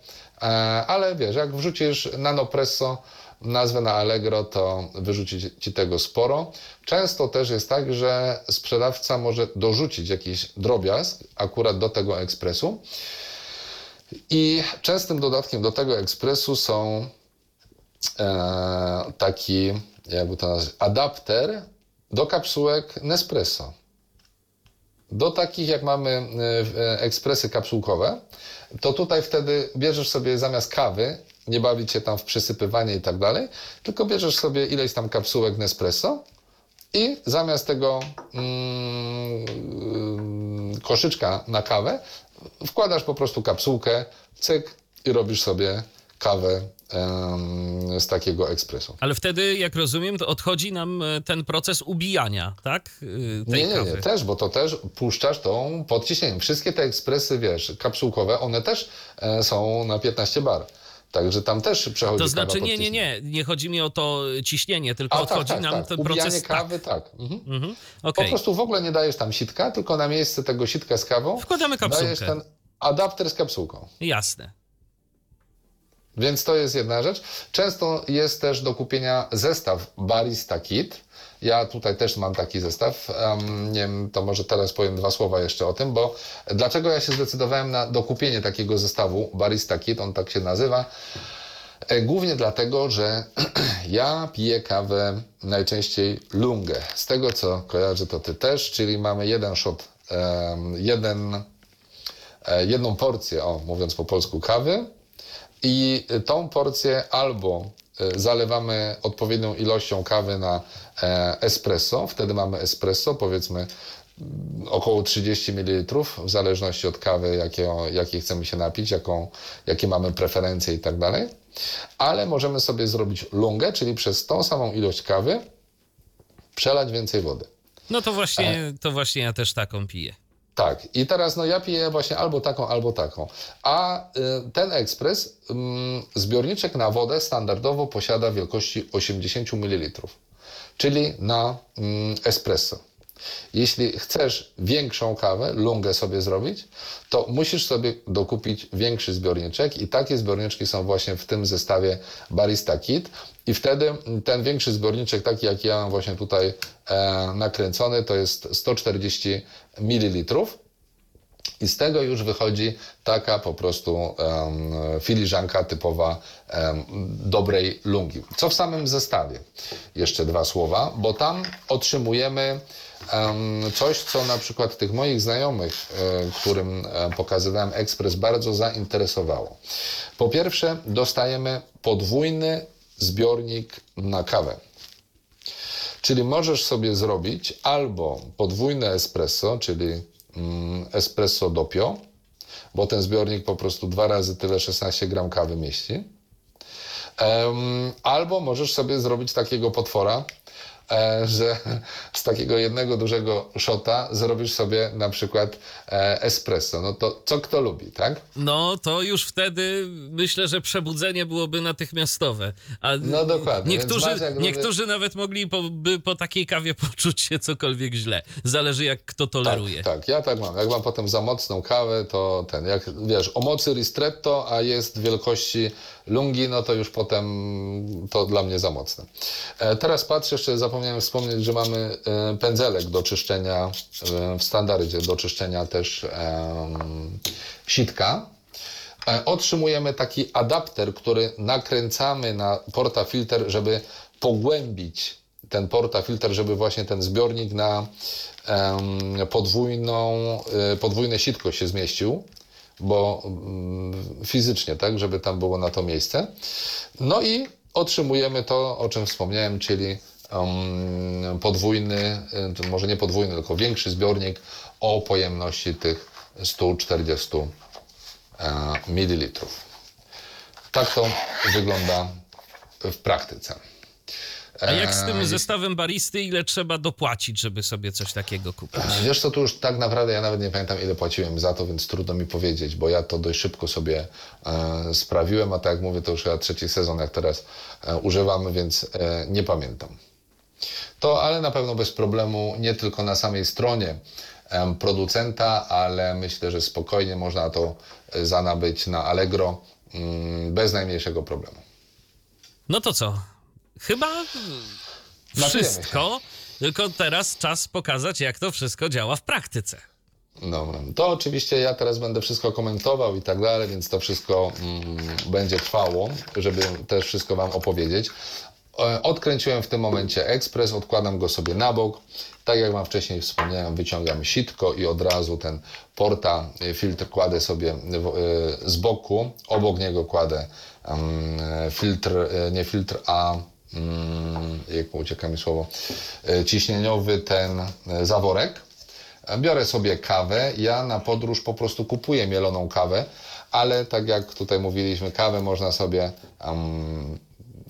e, ale wiesz, jak wrzucisz Nanopresso, nazwę na Allegro, to wyrzuci ci tego sporo. Często też jest tak, że sprzedawca może dorzucić jakiś drobiazg akurat do tego ekspresu i częstym dodatkiem do tego ekspresu są e, taki, jakby to nazwać, adapter do kapsułek Nespresso. Do takich, jak mamy e, e, ekspresy kapsułkowe, to tutaj wtedy bierzesz sobie zamiast kawy, nie bawić się tam w przysypywanie i tak dalej, tylko bierzesz sobie ileś tam kapsułek Nespresso i zamiast tego mm, koszyczka na kawę wkładasz po prostu kapsułkę, cyk i robisz sobie kawę z takiego ekspresu. Ale wtedy, jak rozumiem, to odchodzi nam e, ten proces ubijania, tak? E, tej nie, nie, nie, też, bo to też puszczasz tą pod ciśnieniem. Wszystkie te ekspresy, wiesz, kapsułkowe, one też e, są na 15 bar. Także tam też przechodzi To znaczy, nie, nie, nie. Nie chodzi mi o to ciśnienie, tylko A, odchodzi tak, tak, nam tak. ten Ubijanie proces. kawy, tak. tak. Mhm. Mhm. Okay. Po prostu w ogóle nie dajesz tam sitka, tylko na miejsce tego sitka z kawą wkładamy kapsułkę. Dajesz ten adapter z kapsułką. Jasne. Więc to jest jedna rzecz. Często jest też do kupienia zestaw Barista Kit ja tutaj też mam taki zestaw. Nie wiem, to może teraz powiem dwa słowa jeszcze o tym, bo dlaczego ja się zdecydowałem na dokupienie takiego zestawu Barista Kit, on tak się nazywa. E, głównie dlatego, że ja piję kawę najczęściej lungę. Z tego co kojarzę, to ty też, czyli mamy jeden shot, jeden, e, jedną porcję, o mówiąc po polsku, kawy i tą porcję albo zalewamy odpowiednią ilością kawy na E, espresso. Wtedy mamy espresso, powiedzmy mm, około 30 ml, w zależności od kawy, jakie, jakiej chcemy się napić, jaką, jakie mamy preferencje i tak dalej. Ale możemy sobie zrobić lungę, czyli przez tą samą ilość kawy przelać więcej wody. No to właśnie, to właśnie ja też taką piję. Tak, i teraz no ja piję właśnie albo taką, albo taką. A y, ten ekspres, ym, zbiorniczek na wodę standardowo posiada wielkości 80 ml, czyli na ym, espresso. Jeśli chcesz większą kawę, lungę sobie zrobić, to musisz sobie dokupić większy zbiorniczek i takie zbiorniczki są właśnie w tym zestawie Barista Kit i wtedy ten większy zbiorniczek, taki jak ja mam właśnie tutaj e, nakręcony, to jest 140 ml. I z tego już wychodzi taka po prostu um, filiżanka typowa um, dobrej lungi. Co w samym zestawie? Jeszcze dwa słowa, bo tam otrzymujemy coś, co na przykład tych moich znajomych, e, którym e, pokazywałem ekspres, bardzo zainteresowało. Po pierwsze, dostajemy podwójny zbiornik na kawę. Czyli możesz sobie zrobić albo podwójne espresso, czyli mm, espresso doppio, bo ten zbiornik po prostu dwa razy tyle 16 gram kawy mieści. Albo możesz sobie zrobić takiego potwora, że z takiego jednego dużego shota zrobisz sobie na przykład e, espresso. No to co kto lubi, tak? No to już wtedy myślę, że przebudzenie byłoby natychmiastowe. A No dokładnie, Niektórzy, niektórzy nawet mogli po, by po takiej kawie poczuć się cokolwiek źle. Zależy jak kto toleruje. Tak, tak, ja tak mam. Jak mam potem za mocną kawę, to ten, jak wiesz, o mocy ristretto, a jest wielkości lungi, no to już potem to dla mnie za mocne. E, teraz patrzę, jeszcze zapomniałem wspomnieć, że mamy e, pędzelek do czyszczenia e, w standardzie, do czyszczenia też em, sitka. E, Otrzymujemy taki adapter, który nakręcamy na portafilter, żeby pogłębić ten portafilter, żeby właśnie ten zbiornik na podwójną, e, podwójne sitko się zmieścił, bo mm, fizycznie, tak, żeby tam było na to miejsce. No i otrzymujemy to, o czym wspomniałem, czyli podwójny, e, to może nie podwójny, tylko większy zbiornik o pojemności tych 140 e, mililitrów. Tak to wygląda w praktyce. A jak z tym E, zestawem baristy, ile trzeba dopłacić, żeby sobie coś takiego kupić? Wiesz co, tu już tak naprawdę ja nawet nie pamiętam ile płaciłem za to, więc trudno mi powiedzieć, bo ja to dość szybko sobie e, sprawiłem, a tak jak mówię, to już chyba trzeci sezon, jak teraz e, używamy, więc e, nie pamiętam. To, ale na pewno bez problemu, nie tylko na samej stronie producenta, ale myślę, że spokojnie można to e, zanabyć na Allegro mm, bez najmniejszego problemu. No to co? Chyba Napijemy wszystko, tylko teraz czas pokazać, jak to wszystko działa w praktyce. No, to oczywiście ja teraz będę wszystko komentował i tak dalej, więc to wszystko mm, będzie trwało, żeby też wszystko Wam opowiedzieć. E, Odkręciłem w tym momencie ekspres, odkładam go sobie na bok. Tak jak Wam wcześniej wspomniałem, wyciągam sitko i od razu ten porta, e, filtr kładę sobie e, z boku. Obok niego kładę filtr, nie filtr, a mm, jak ucieka mi słowo, ciśnieniowy ten zaworek. Biorę sobie kawę. Ja na podróż po prostu kupuję mieloną kawę, ale tak jak tutaj mówiliśmy, kawę można sobie um,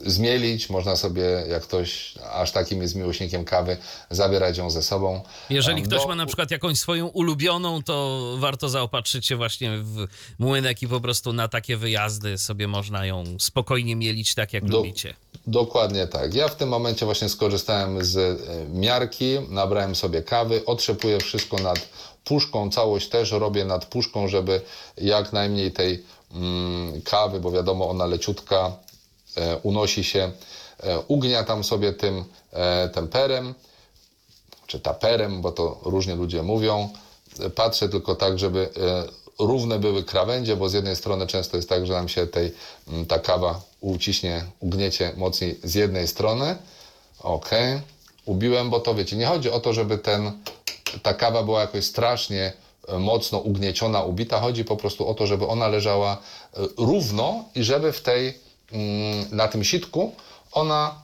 zmielić, można sobie, jak ktoś aż takim jest miłośnikiem kawy, zabierać ją ze sobą. Jeżeli ktoś do- ma na przykład jakąś swoją ulubioną, to warto zaopatrzyć się właśnie w młynek i po prostu na takie wyjazdy sobie można ją spokojnie mielić tak, jak Do- lubicie. Dokładnie tak. Ja w tym momencie właśnie skorzystałem z e, miarki, nabrałem sobie kawy, otrzepuję wszystko nad puszką, całość też robię nad puszką, żeby jak najmniej tej mm, kawy, bo wiadomo ona leciutka, unosi się, e, ugniatam sobie tym e, temperem, czy taperem, bo to różnie ludzie mówią. Patrzę tylko tak, żeby e, równe były krawędzie, bo z jednej strony często jest tak, że nam się tej, ta kawa uciśnie, ugniecie mocniej z jednej strony. Ok, ubiłem, bo to wiecie, nie chodzi o to, żeby ten, ta kawa była jakoś strasznie e, mocno ugnieciona, ubita. Chodzi po prostu o to, żeby ona leżała e, równo i żeby w tej, na tym sitku ona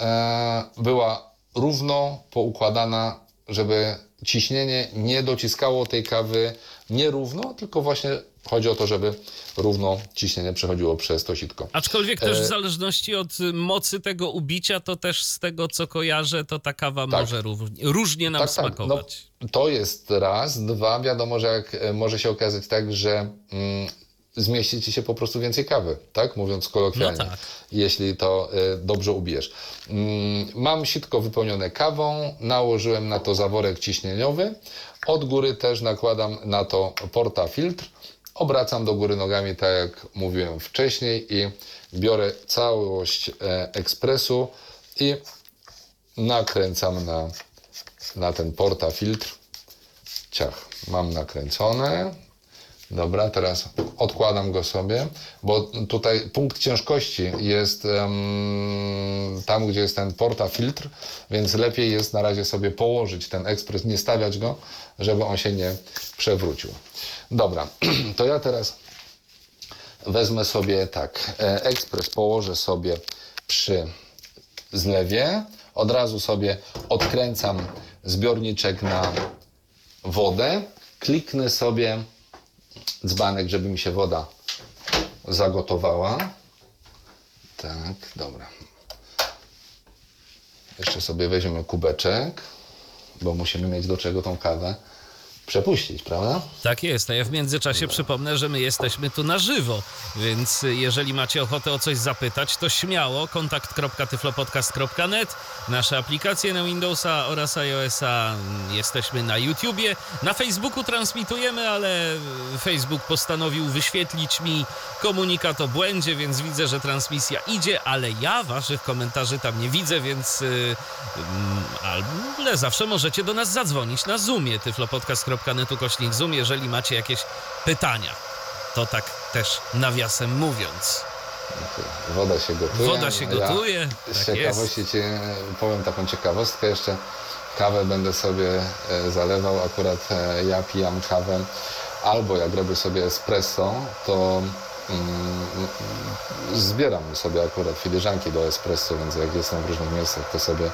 e, była równo poukładana, żeby ciśnienie nie dociskało tej kawy nierówno, tylko właśnie Chodzi o to, żeby równo ciśnienie przechodziło przez to sitko. Aczkolwiek też w E, zależności od mocy tego ubicia, to też z tego co kojarzę, to ta kawa Tak. może róż- różnie nam Tak, tak. smakować. No, to jest raz. Dwa, wiadomo, że jak e, może się okazać tak, że mm, zmieści ci się po prostu więcej kawy, tak? Mówiąc kolokwialnie. No tak. Jeśli to e, dobrze ubijesz. Mm, mam sitko wypełnione kawą, nałożyłem na to zaworek ciśnieniowy. Od góry też nakładam na to porta filtr. Obracam do góry nogami, tak jak mówiłem wcześniej i biorę całość e, ekspresu i nakręcam na na ten porta filtr. Ciach, mam nakręcone. Dobra, teraz odkładam go sobie, bo tutaj punkt ciężkości jest em, tam, gdzie jest ten porta filtr, więc lepiej jest na razie sobie położyć ten ekspres, nie stawiać go, żeby on się nie przewrócił. Dobra, to ja teraz wezmę sobie tak, e, ekspres położę sobie przy zlewie. Od razu sobie odkręcam zbiorniczek na wodę. Kliknę sobie dzbanek, żeby mi się woda zagotowała. Tak, dobra. Jeszcze sobie weźmiemy kubeczek, bo musimy mieć do czego tą kawę przepuścić, prawda? Tak jest, a ja w międzyczasie przypomnę, że my jesteśmy tu na żywo, więc jeżeli macie ochotę o coś zapytać, to śmiało. kontakt.tyflopodcast.net, nasze aplikacje na Windowsa oraz iOS-a, jesteśmy na YouTubie, na Facebooku transmitujemy, ale Facebook postanowił wyświetlić mi komunikat o błędzie, więc widzę, że transmisja idzie, ale ja waszych komentarzy tam nie widzę, więc yy, ale zawsze możecie do nas zadzwonić na Zoomie, tyflopodcast.net ukośnik Zoom, jeżeli macie jakieś pytania. To tak też nawiasem mówiąc. Woda się gotuje. Woda się gotuje, Ja z tak ciekawości ci powiem taką ciekawostkę jeszcze. Kawę będę sobie e, zalewał. Akurat e, ja pijam kawę albo jak robię sobie espresso, to mm, zbieram sobie akurat filiżanki do espresso, więc jak jestem w różnych miejscach, to sobie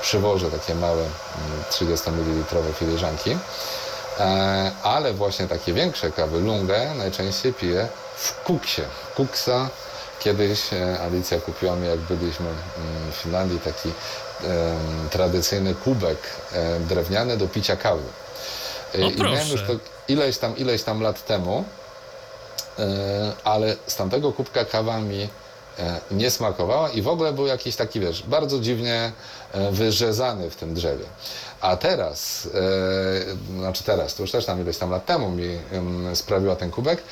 przywożę takie małe mm, 30 ml filiżanki. E, ale właśnie takie większe kawy, lungę, najczęściej piję w kuksie. Kuksa kiedyś e, Alicja kupiła mi, jak byliśmy mm, w Finlandii, taki tradycyjny kubek e, drewniany do picia kawy. E, O, I miałem już to ileś tam, ileś tam lat temu, ale z tamtego kubka kawa mi nie smakowała i w ogóle był jakiś taki, wiesz, bardzo dziwnie e, wyrzezany w tym drzewie. A teraz, e, znaczy teraz, to już też tam ileś tam lat temu mi sprawiła ten kubek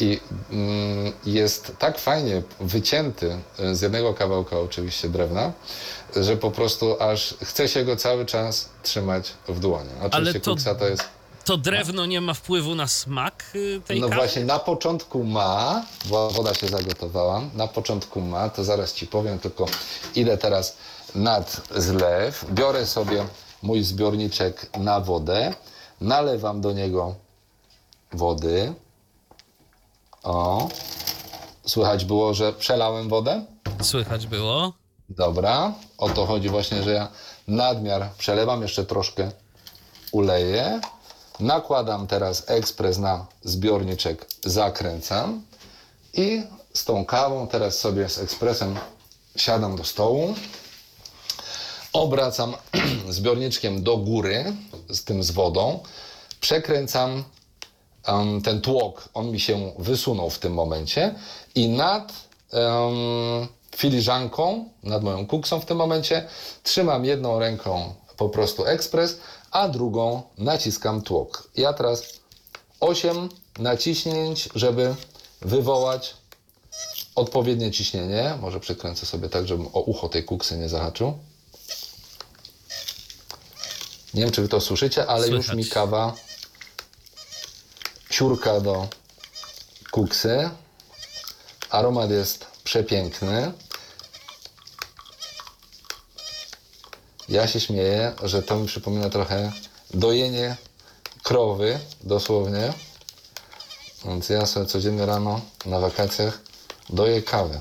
i mm, jest tak fajnie wycięty e, z jednego kawałka oczywiście drewna, że po prostu aż chce się go cały czas trzymać w dłoni. Oczywiście to- kuksa to jest To drewno nie ma wpływu na smak y, tej no kawy? właśnie, na początku ma, bo woda się zagotowała, na początku ma, to zaraz Ci powiem tylko ile teraz nad zlew. Biorę sobie mój zbiorniczek na wodę, nalewam do niego wody. O, słychać było, że przelałem wodę? Słychać było. Dobra, o to chodzi właśnie, że ja nadmiar przelewam, jeszcze troszkę uleję. Nakładam teraz ekspres na zbiorniczek, zakręcam i z tą kawą teraz sobie z ekspresem siadam do stołu. Obracam zbiorniczkiem do góry z tym z wodą. Przekręcam em, ten tłok, on mi się wysunął w tym momencie i nad em, filiżanką, nad moją kuksą w tym momencie trzymam jedną ręką po prostu ekspres, a drugą naciskam tłok. Ja teraz 8 naciśnięć, żeby wywołać odpowiednie ciśnienie. Może przekręcę sobie tak, żebym o ucho tej kuksy nie zahaczył. Nie wiem, czy wy to słyszycie, ale już Słychać. mi kawa siurka do kuksy. Aromat jest przepiękny. Ja się śmieję, że to mi przypomina trochę dojenie krowy, dosłownie. Więc ja sobie codziennie rano na wakacjach doję kawę.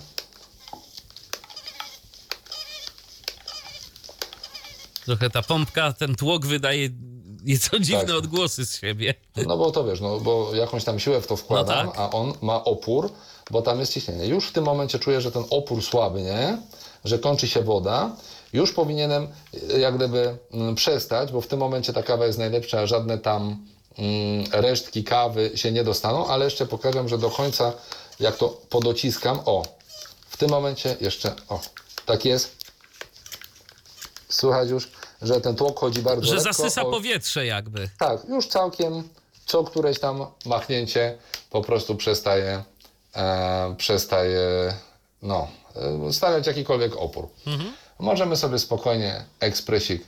Trochę ta pompka, ten tłok wydaje Nieco dziwne Tak. odgłosy z siebie. No bo to wiesz, no bo jakąś tam siłę w to wkładam, No tak. a on ma opór, bo tam jest ciśnienie. Już w tym momencie czuję, że ten opór słaby, nie? Że kończy się woda. Już powinienem y, jak gdyby mm, przestać, bo w tym momencie ta kawa jest najlepsza, żadne tam mm, resztki kawy się nie dostaną, ale jeszcze pokażę, że do końca jak to podociskam, o, w tym momencie jeszcze, o, tak jest. Słychać już, że ten tłok chodzi bardzo Że lekko. zasysa o, powietrze jakby. tak, już całkiem co któreś tam machnięcie po prostu przestaje, e, przestaje no, e, stawiać jakikolwiek opór. Możemy sobie spokojnie ekspresik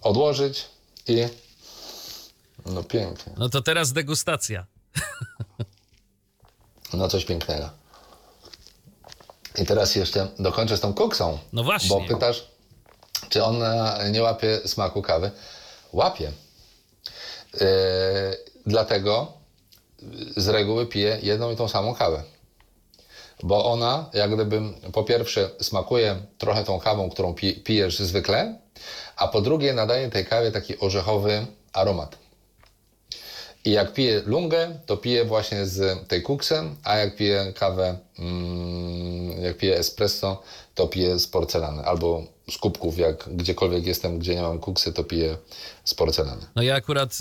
odłożyć i no pięknie, No to teraz degustacja. no coś pięknego. I teraz jeszcze dokończę z tą koksą. No właśnie. Bo pytasz, czy on e, nie łapie smaku kawy? Łapie. Yy, dlatego z reguły piję jedną i tą samą kawę. Bo ona, jak gdyby, po pierwsze, smakuje trochę tą kawą, którą pi pijesz zwykle, a po drugie, nadaje tej kawie taki orzechowy aromat. I jak piję lungę, to piję właśnie z tej kuksem, a jak piję kawę, mm, jak piję espresso, to piję z porcelany. Albo z kubków, jak gdziekolwiek jestem, gdzie nie mam kuksy, to piję z porcelany. No ja akurat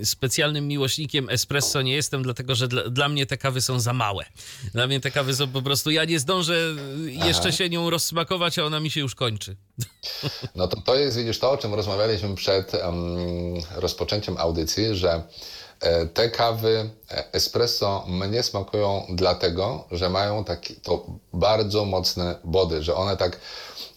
y, specjalnym miłośnikiem espresso nie jestem, dlatego że dla, dla mnie te kawy są za małe. Dla mnie te kawy są po prostu, ja nie zdążę y, jeszcze się nią rozsmakować, a ona mi się już kończy. No to to jest, widzisz, to, o czym rozmawialiśmy przed em, rozpoczęciem audycji, że e, te kawy e, espresso mnie smakują dlatego, że mają takie to bardzo mocne body, że one tak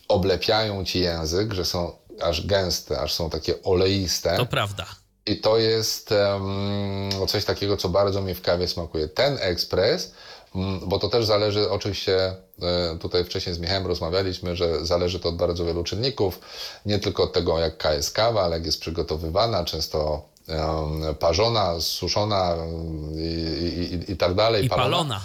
oblepiają ci język, że są aż gęste, aż są takie oleiste. To prawda. I to jest em, coś takiego, co bardzo mi w kawie smakuje. Ten ekspres, mm, bo to też zależy, oczywiście e, tutaj wcześniej z Michałem rozmawialiśmy, że zależy to od bardzo wielu czynników, nie tylko od tego, jaka jest kawa, ale jak jest przygotowywana, często em, parzona, suszona em, i, i, i tak dalej. I palona.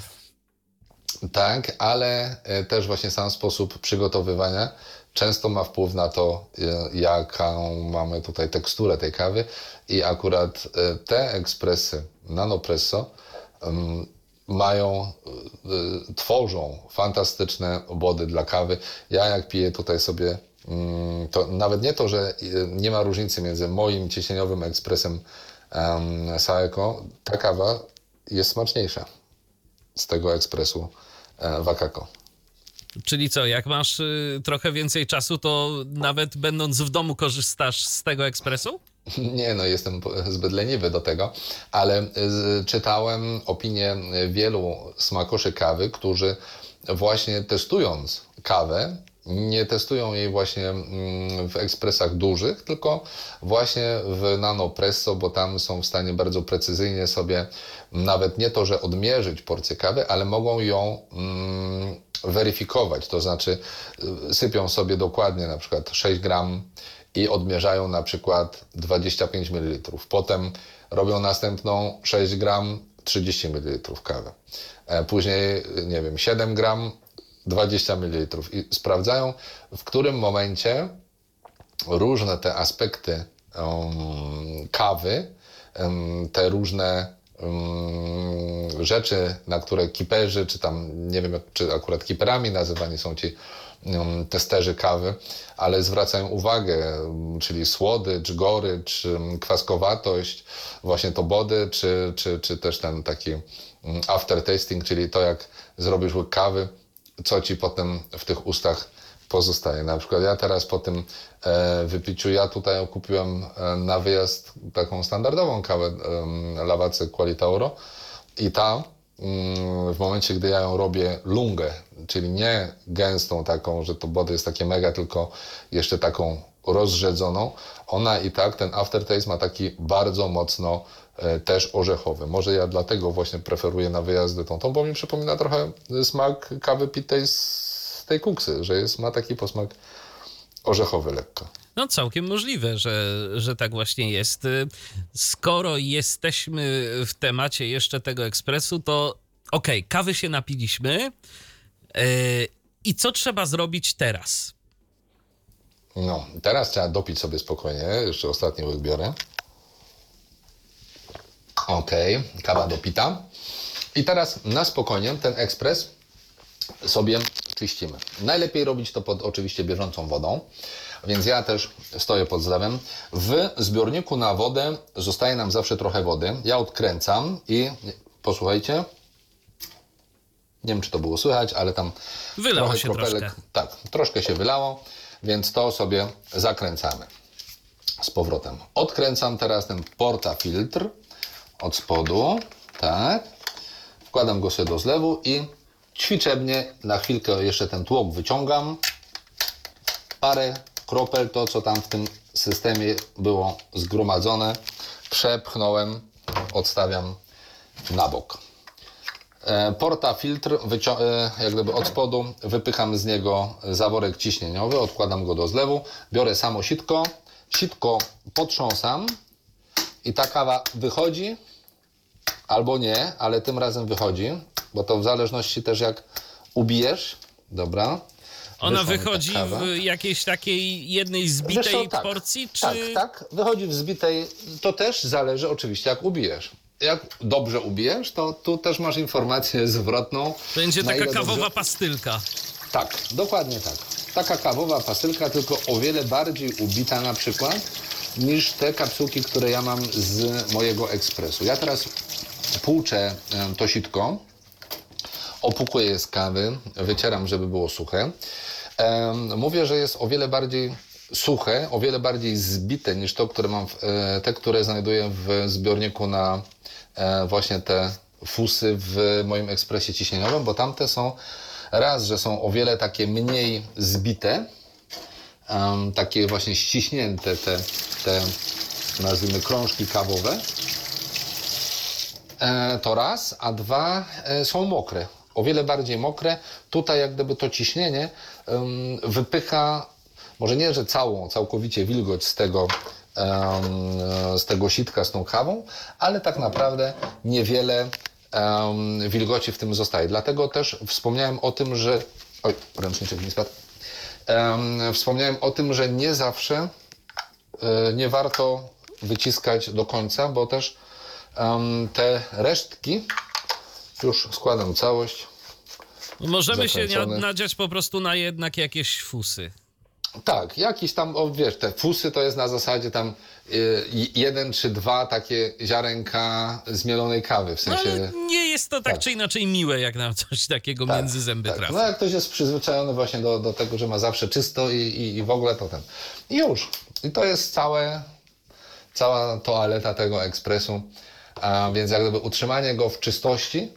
Tak, ale e, też właśnie sam sposób przygotowywania często ma wpływ na to, e, jaką mamy tutaj teksturę tej kawy i akurat e, te ekspresy nanopresso mają, tworzą fantastyczne obody dla kawy. Ja jak piję tutaj sobie, mm, to nawet nie to, że nie ma różnicy między moim ciśnieniowym ekspresem Saeco, ta kawa jest smaczniejsza z tego ekspresu Wakako. Czyli co, jak masz y, trochę więcej czasu, to nawet będąc w domu korzystasz z tego ekspresu? Nie, no jestem zbyt leniwy do tego, ale z, czytałem opinie wielu smakoszy kawy, którzy właśnie testując kawę, nie testują jej właśnie mm, w ekspresach dużych, tylko właśnie w nanopresso, bo tam są w stanie bardzo precyzyjnie sobie nawet nie to, że odmierzyć porcję kawy, ale mogą ją mm, weryfikować, to znaczy y, sypią sobie dokładnie na przykład 6 gram i odmierzają na przykład 25 ml. Potem robią następną 6 gram 30 ml kawy. E, Później, nie wiem, 7 gram 20 ml i sprawdzają, w którym momencie różne te aspekty um, kawy, um, te różne rzeczy, na które kiperzy, czy tam nie wiem, czy akurat kiperami nazywani są ci um, testerzy kawy, ale zwracają uwagę, um, czyli słodycz, gorycz, kwaskowatość, właśnie to body, czy, czy, czy też ten taki aftertasting, czyli to jak zrobisz łyk kawy, co ci potem w tych ustach pozostaje. Na przykład ja teraz po tym e, wypiciu, ja tutaj kupiłem e, na wyjazd taką standardową kawę Lawacę Qualitauro i ta mm, w momencie, gdy ja ją robię lungę, czyli nie gęstą taką, że to body jest takie mega, tylko jeszcze taką rozrzedzoną, ona i tak, ten aftertaste ma taki bardzo mocno e, też orzechowy. Może ja dlatego właśnie preferuję na wyjazdy tą, tą bo mi przypomina trochę smak kawy pitej z tej kuksy, że jest, ma taki posmak orzechowy lekko. No całkiem możliwe, że, że tak właśnie jest. Skoro jesteśmy w temacie jeszcze tego ekspresu, to okej, kawy się napiliśmy. Yy, I co trzeba zrobić teraz? No, teraz trzeba dopić sobie spokojnie, jeszcze ostatni łyk biorę. Okej, kawa dopita. I teraz na spokojnie ten ekspres sobie czyścimy. Najlepiej robić to pod oczywiście bieżącą wodą, więc ja też stoję pod zlewem. W zbiorniku na wodę zostaje nam zawsze trochę wody. Ja odkręcam i posłuchajcie. Nie wiem, czy to było słychać, ale tam Wylało trochę się kropelek, troszkę. tak, troszkę się wylało, więc to sobie zakręcamy z powrotem. Odkręcam teraz ten portafiltr od spodu, tak. Wkładam go sobie do zlewu i ćwiczebnie na chwilkę jeszcze ten tłok wyciągam. Parę kropel, to co tam w tym systemie było zgromadzone, przepchnąłem, odstawiam na bok. E, Portafiltr wycią- e, jak gdyby od spodu, wypycham z niego zaworek ciśnieniowy, odkładam go do zlewu, biorę samo sitko, sitko potrząsam i ta kawa wychodzi albo nie, ale tym razem wychodzi, bo to w zależności też jak ubijesz, dobra. Ona wychodzi w jakiejś takiej jednej zbitej co, tak, porcji, czy... Tak, tak, wychodzi w zbitej, to też zależy oczywiście jak ubijesz. Jak dobrze ubijesz, to tu też masz informację zwrotną. Będzie taka kawowa dobrze- pastylka. Tak, dokładnie tak. Taka kawowa pastylka, tylko o wiele bardziej ubita na przykład niż te kapsułki, które ja mam z mojego ekspresu. Ja teraz płuczę to sitko, opukuję je z kawy, wycieram, żeby było suche. Mówię, że jest o wiele bardziej suche, o wiele bardziej zbite niż to, które mam, e, te, które znajduję w zbiorniku na e, właśnie te fusy w moim ekspresie ciśnieniowym, bo tamte są raz, że są o wiele takie mniej zbite, em, takie właśnie ściśnięte te, te nazwijmy krążki kawowe, E, to raz, a dwa e, są mokre. O wiele bardziej mokre. Tutaj jak gdyby to ciśnienie em, wypycha, może nie, że całą, całkowicie wilgoć z tego, em, z tego sitka z tą kawą, ale tak naprawdę niewiele em, wilgoci w tym zostaje. Dlatego też wspomniałem o tym, że... Oj, ręczniczek mi spadł. Em, wspomniałem o tym, że nie zawsze e, nie warto wyciskać do końca, bo też te resztki, już składam całość. Możemy się nadziać po prostu na jednak jakieś fusy. Tak, jakiś tam, o, wiesz, te fusy to jest na zasadzie tam y, jeden czy dwa takie ziarenka zmielonej kawy, w No, sensie... ale nie jest to tak, czy inaczej miłe, jak nam coś takiego między zęby tak. trafi. No jak ktoś jest przyzwyczajony właśnie do, do tego, że ma zawsze czysto i, i, i w ogóle to ten. I już. I to jest całe, cała toaleta tego ekspresu. A więc jak gdyby utrzymanie go w czystości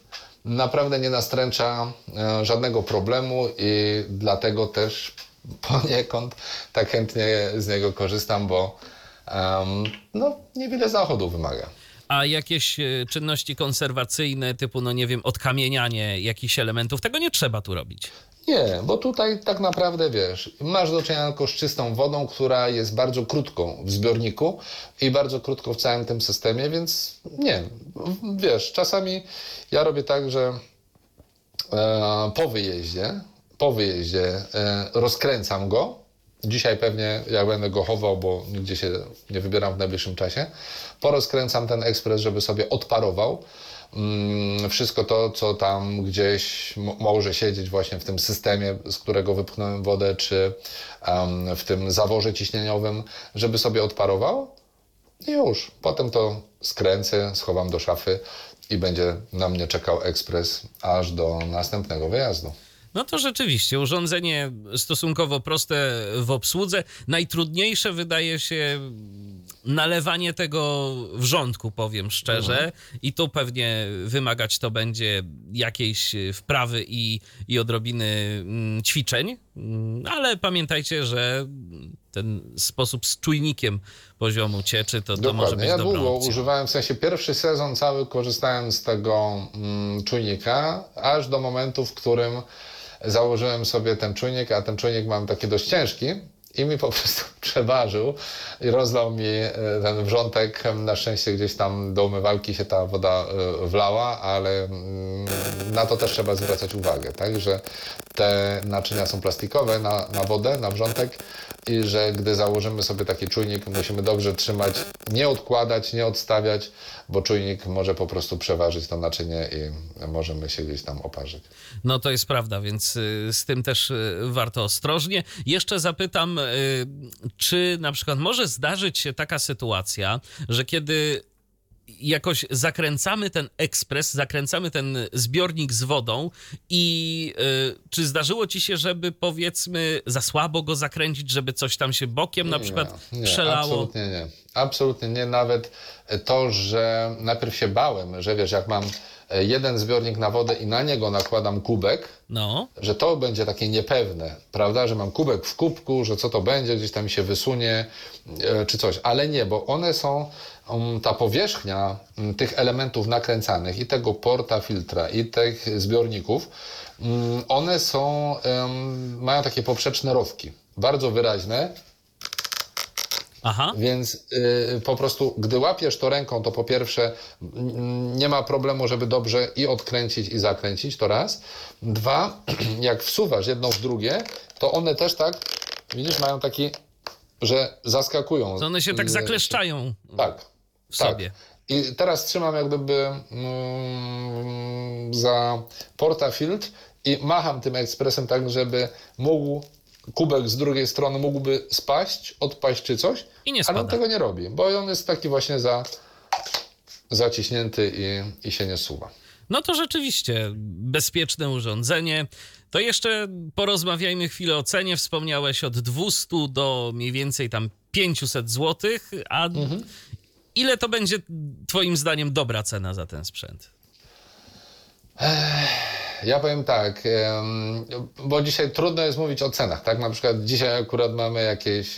naprawdę nie nastręcza e, żadnego problemu i dlatego też poniekąd tak chętnie z niego korzystam, bo em, no, niewiele zachodu wymaga. A jakieś e, czynności konserwacyjne, typu, no nie wiem, odkamienianie jakichś elementów, tego nie trzeba tu robić. Nie, bo tutaj tak naprawdę wiesz, masz do czynienia tylko z czystą wodą, która jest bardzo krótką w zbiorniku i bardzo krótko w całym tym systemie, więc nie. Wiesz, czasami ja robię tak, że e, po wyjeździe, po wyjeździe e, rozkręcam go. Dzisiaj pewnie jak będę go chował, bo nigdzie się nie wybieram w najbliższym czasie, porozkręcam ten ekspres, żeby sobie odparował mm, wszystko to, co tam gdzieś mo- może siedzieć właśnie w tym systemie, z którego wypchnąłem wodę, czy w tym zaworze ciśnieniowym, żeby sobie odparował. I już. Potem to skręcę, schowam do szafy i będzie na mnie czekał ekspres aż do następnego wyjazdu. No to rzeczywiście, urządzenie stosunkowo proste w obsłudze. Najtrudniejsze wydaje się nalewanie tego wrzątku, powiem szczerze. I tu pewnie wymagać to będzie jakiejś wprawy i, i odrobiny mm, ćwiczeń. Mm, Ale pamiętajcie, że ten sposób z czujnikiem poziomu cieczy, to, to może być Ja długo opcją. używałem, w sensie pierwszy sezon cały korzystałem z tego mm, czujnika, aż do momentu, w którym założyłem sobie ten czujnik, a ten czujnik mam taki dość ciężki i mi po prostu przeważył i rozlał mi e, ten wrzątek. Na szczęście gdzieś tam do umywalki się ta woda e, wlała, ale mm, na to też trzeba zwracać uwagę, tak, że te naczynia są plastikowe na, na wodę, na wrzątek i że gdy założymy sobie taki czujnik, musimy dobrze trzymać, nie odkładać, nie odstawiać, bo czujnik może po prostu przeważyć to naczynie i możemy się gdzieś tam oparzyć. No to jest prawda, więc y, z tym też y, warto ostrożnie. Jeszcze zapytam, czy na przykład może zdarzyć się taka sytuacja, że kiedy jakoś zakręcamy ten ekspres, zakręcamy ten zbiornik z wodą i y, czy zdarzyło ci się, żeby powiedzmy za słabo go zakręcić, żeby coś tam się bokiem na przykład nie, nie, przelało? Absolutnie nie. Absolutnie nie. Nawet to, że najpierw się bałem, że wiesz, jak mam jeden zbiornik na wodę i na niego nakładam kubek, No, że to będzie takie niepewne, prawda, że mam kubek w kubku, że co to będzie, gdzieś tam mi się wysunie, e, czy coś, ale nie, bo one są, um, ta powierzchnia um, tych elementów nakręcanych i tego porta filtra i tych zbiorników, um, one są, mają takie poprzeczne rowki, bardzo wyraźne, aha. więc y, po prostu, gdy łapiesz to ręką, to po pierwsze nie ma problemu, żeby dobrze i odkręcić, i zakręcić, to raz. Dwa, jak wsuwasz jedno w drugie, to one też tak, widzisz, mają taki, że zaskakują. To one się tak Y, zakleszczają Tak. w tak. sobie. I teraz trzymam jak gdyby mm, za portafilt i macham tym ekspresem tak, żeby mógł kubek z drugiej strony mógłby spaść, odpaść czy coś, I nie ale on tego nie robi, bo on jest taki właśnie za, zaciśnięty i, i się nie suwa. No to rzeczywiście bezpieczne urządzenie. To jeszcze porozmawiajmy chwilę o cenie. Wspomniałeś od 200 do mniej więcej tam 500 zł, a ile to będzie twoim zdaniem dobra cena za ten sprzęt? Ja powiem tak, bo dzisiaj trudno jest mówić o cenach, tak? Na przykład dzisiaj akurat mamy jakiś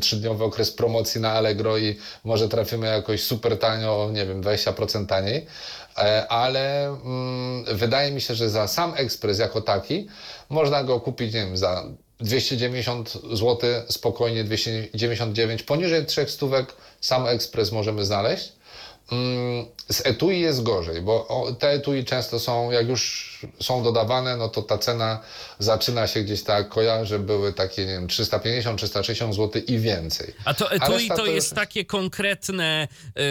trzydniowy okres promocji na Allegro i może trafimy jakoś super tanio, nie wiem, 20% taniej, e, ale mm, wydaje mi się, że za sam ekspres jako taki można go kupić, nie wiem, za 290 zł, spokojnie 299, poniżej 300 stówek sam ekspres możemy znaleźć. Mm, Z etui jest gorzej, bo te etui często są, jak już są dodawane, no to ta cena zaczyna się gdzieś tak kojarzy, były takie, nie wiem, 350, 360 zł i więcej. A to etui to to jest już- takie konkretne,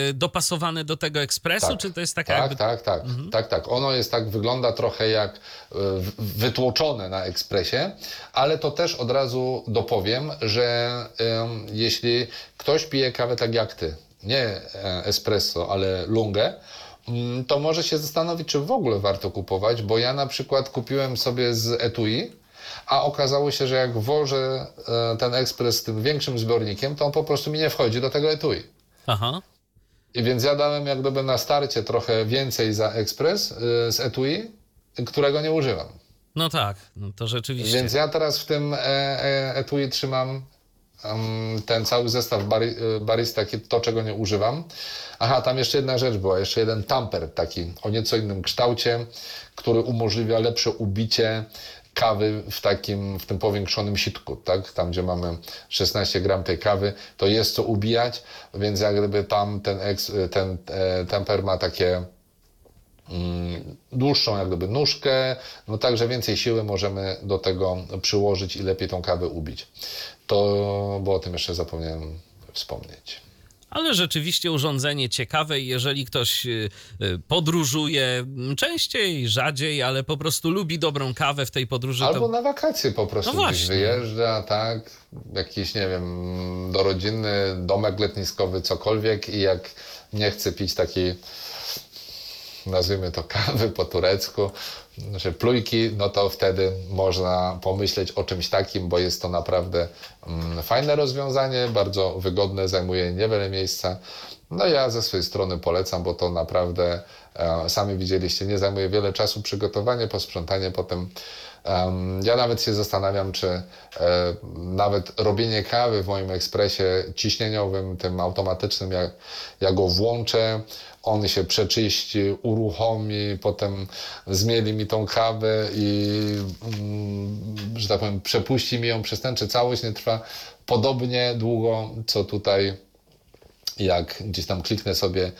y, dopasowane do tego ekspresu, czy to jest taka tak, jakby... tak, tak, tak, tak. Ono jest tak, wygląda trochę jak w- wytłoczone na ekspresie, ale to też od razu dopowiem, że jeśli ktoś pije kawę tak jak ty, nie e, espresso, ale lungę, mm, to może się zastanowić, czy w ogóle warto kupować, bo ja na przykład kupiłem sobie z etui, a okazało się, że jak włożę e, ten ekspres z tym większym zbiornikiem, to on po prostu mi nie wchodzi do tego etui. Aha. I więc ja dałem jak gdyby na starcie trochę więcej za ekspres y, z etui, którego nie używam. No tak, no to rzeczywiście. Więc ja teraz w tym e, e, etui trzymam ten cały zestaw bari, y, barista, to czego nie używam. Aha, tam jeszcze jedna rzecz była, jeszcze jeden tamper taki o nieco innym kształcie, który umożliwia lepsze ubicie kawy w takim, w tym powiększonym sitku, tak? Tam, gdzie mamy 16 gram tej kawy, to jest co ubijać, więc jak gdyby tam ten, eks, ten e, temper ma takie mm, dłuższą jak gdyby nóżkę, no także więcej siły możemy do tego przyłożyć i lepiej tą kawę ubić. To, bo o tym jeszcze zapomniałem wspomnieć. Ale rzeczywiście urządzenie ciekawe i jeżeli ktoś y, y, podróżuje m, częściej, rzadziej, ale po prostu lubi dobrą kawę w tej podróży, Albo to na wakacje po prostu No gdzieś wyjeżdża, tak? Jakiś, nie wiem, do rodziny, domek letniskowy, cokolwiek i jak nie chce pić takiej, nazwijmy to kawy po turecku, znaczy plujki, no to wtedy można pomyśleć o czymś takim, bo jest to naprawdę mm, fajne rozwiązanie, bardzo wygodne, zajmuje niewiele miejsca. No ja ze swojej strony polecam, bo to naprawdę, e, sami widzieliście, nie zajmuje wiele czasu przygotowanie, posprzątanie potem. Ja nawet się zastanawiam, czy e, nawet robienie kawy w moim ekspresie ciśnieniowym, tym automatycznym, jak, jak go włączę, on się przeczyści, uruchomi, potem zmieli mi tą kawę i mm, że tak powiem, przepuści mi ją przez ten, czy całość nie trwa podobnie długo, co tutaj jak gdzieś tam kliknę sobie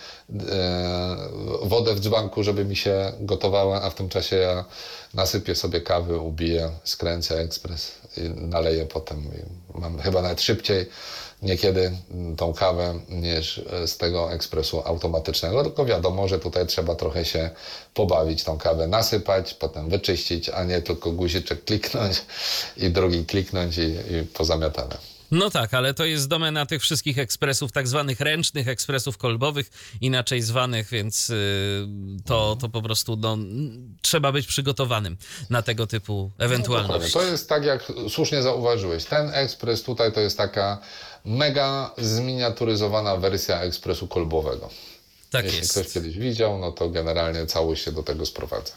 e, wodę w dzbanku, żeby mi się gotowała, a w tym czasie ja nasypię sobie kawy, ubiję, skręcę ekspres i naleję potem. I mam chyba nawet szybciej niekiedy tą kawę niż z tego ekspresu automatycznego, tylko wiadomo, że tutaj trzeba trochę się pobawić, tą kawę nasypać, potem wyczyścić, a nie tylko guziczek kliknąć i drugi kliknąć i, i pozamiatane. No tak, ale to jest domena tych wszystkich ekspresów, tak zwanych ręcznych, ekspresów kolbowych, inaczej zwanych, więc yy, to, to po prostu no, trzeba być przygotowanym na tego typu ewentualności. To jest tak, jak słusznie zauważyłeś. Ten ekspres tutaj to jest taka mega zminiaturyzowana wersja ekspresu kolbowego. tak Jeśli jest. ktoś kiedyś widział, no to generalnie całość się do tego sprowadza.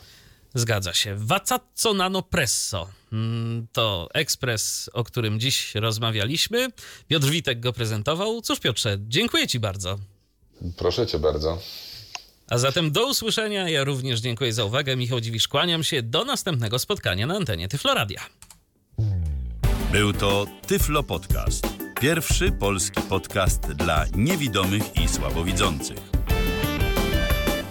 Zgadza się. Vacazzo Nano Presso Mm, to ekspres, o którym dziś rozmawialiśmy. Piotr Witek go prezentował. Cóż, Piotrze, dziękuję Ci bardzo. Proszę Cię bardzo. A zatem do usłyszenia. Ja również dziękuję za uwagę. Michał Dziwisz, kłaniam się. Do następnego spotkania na antenie Tyfloradia. Był to Tyflo Podcast. Pierwszy polski podcast dla niewidomych i słabowidzących.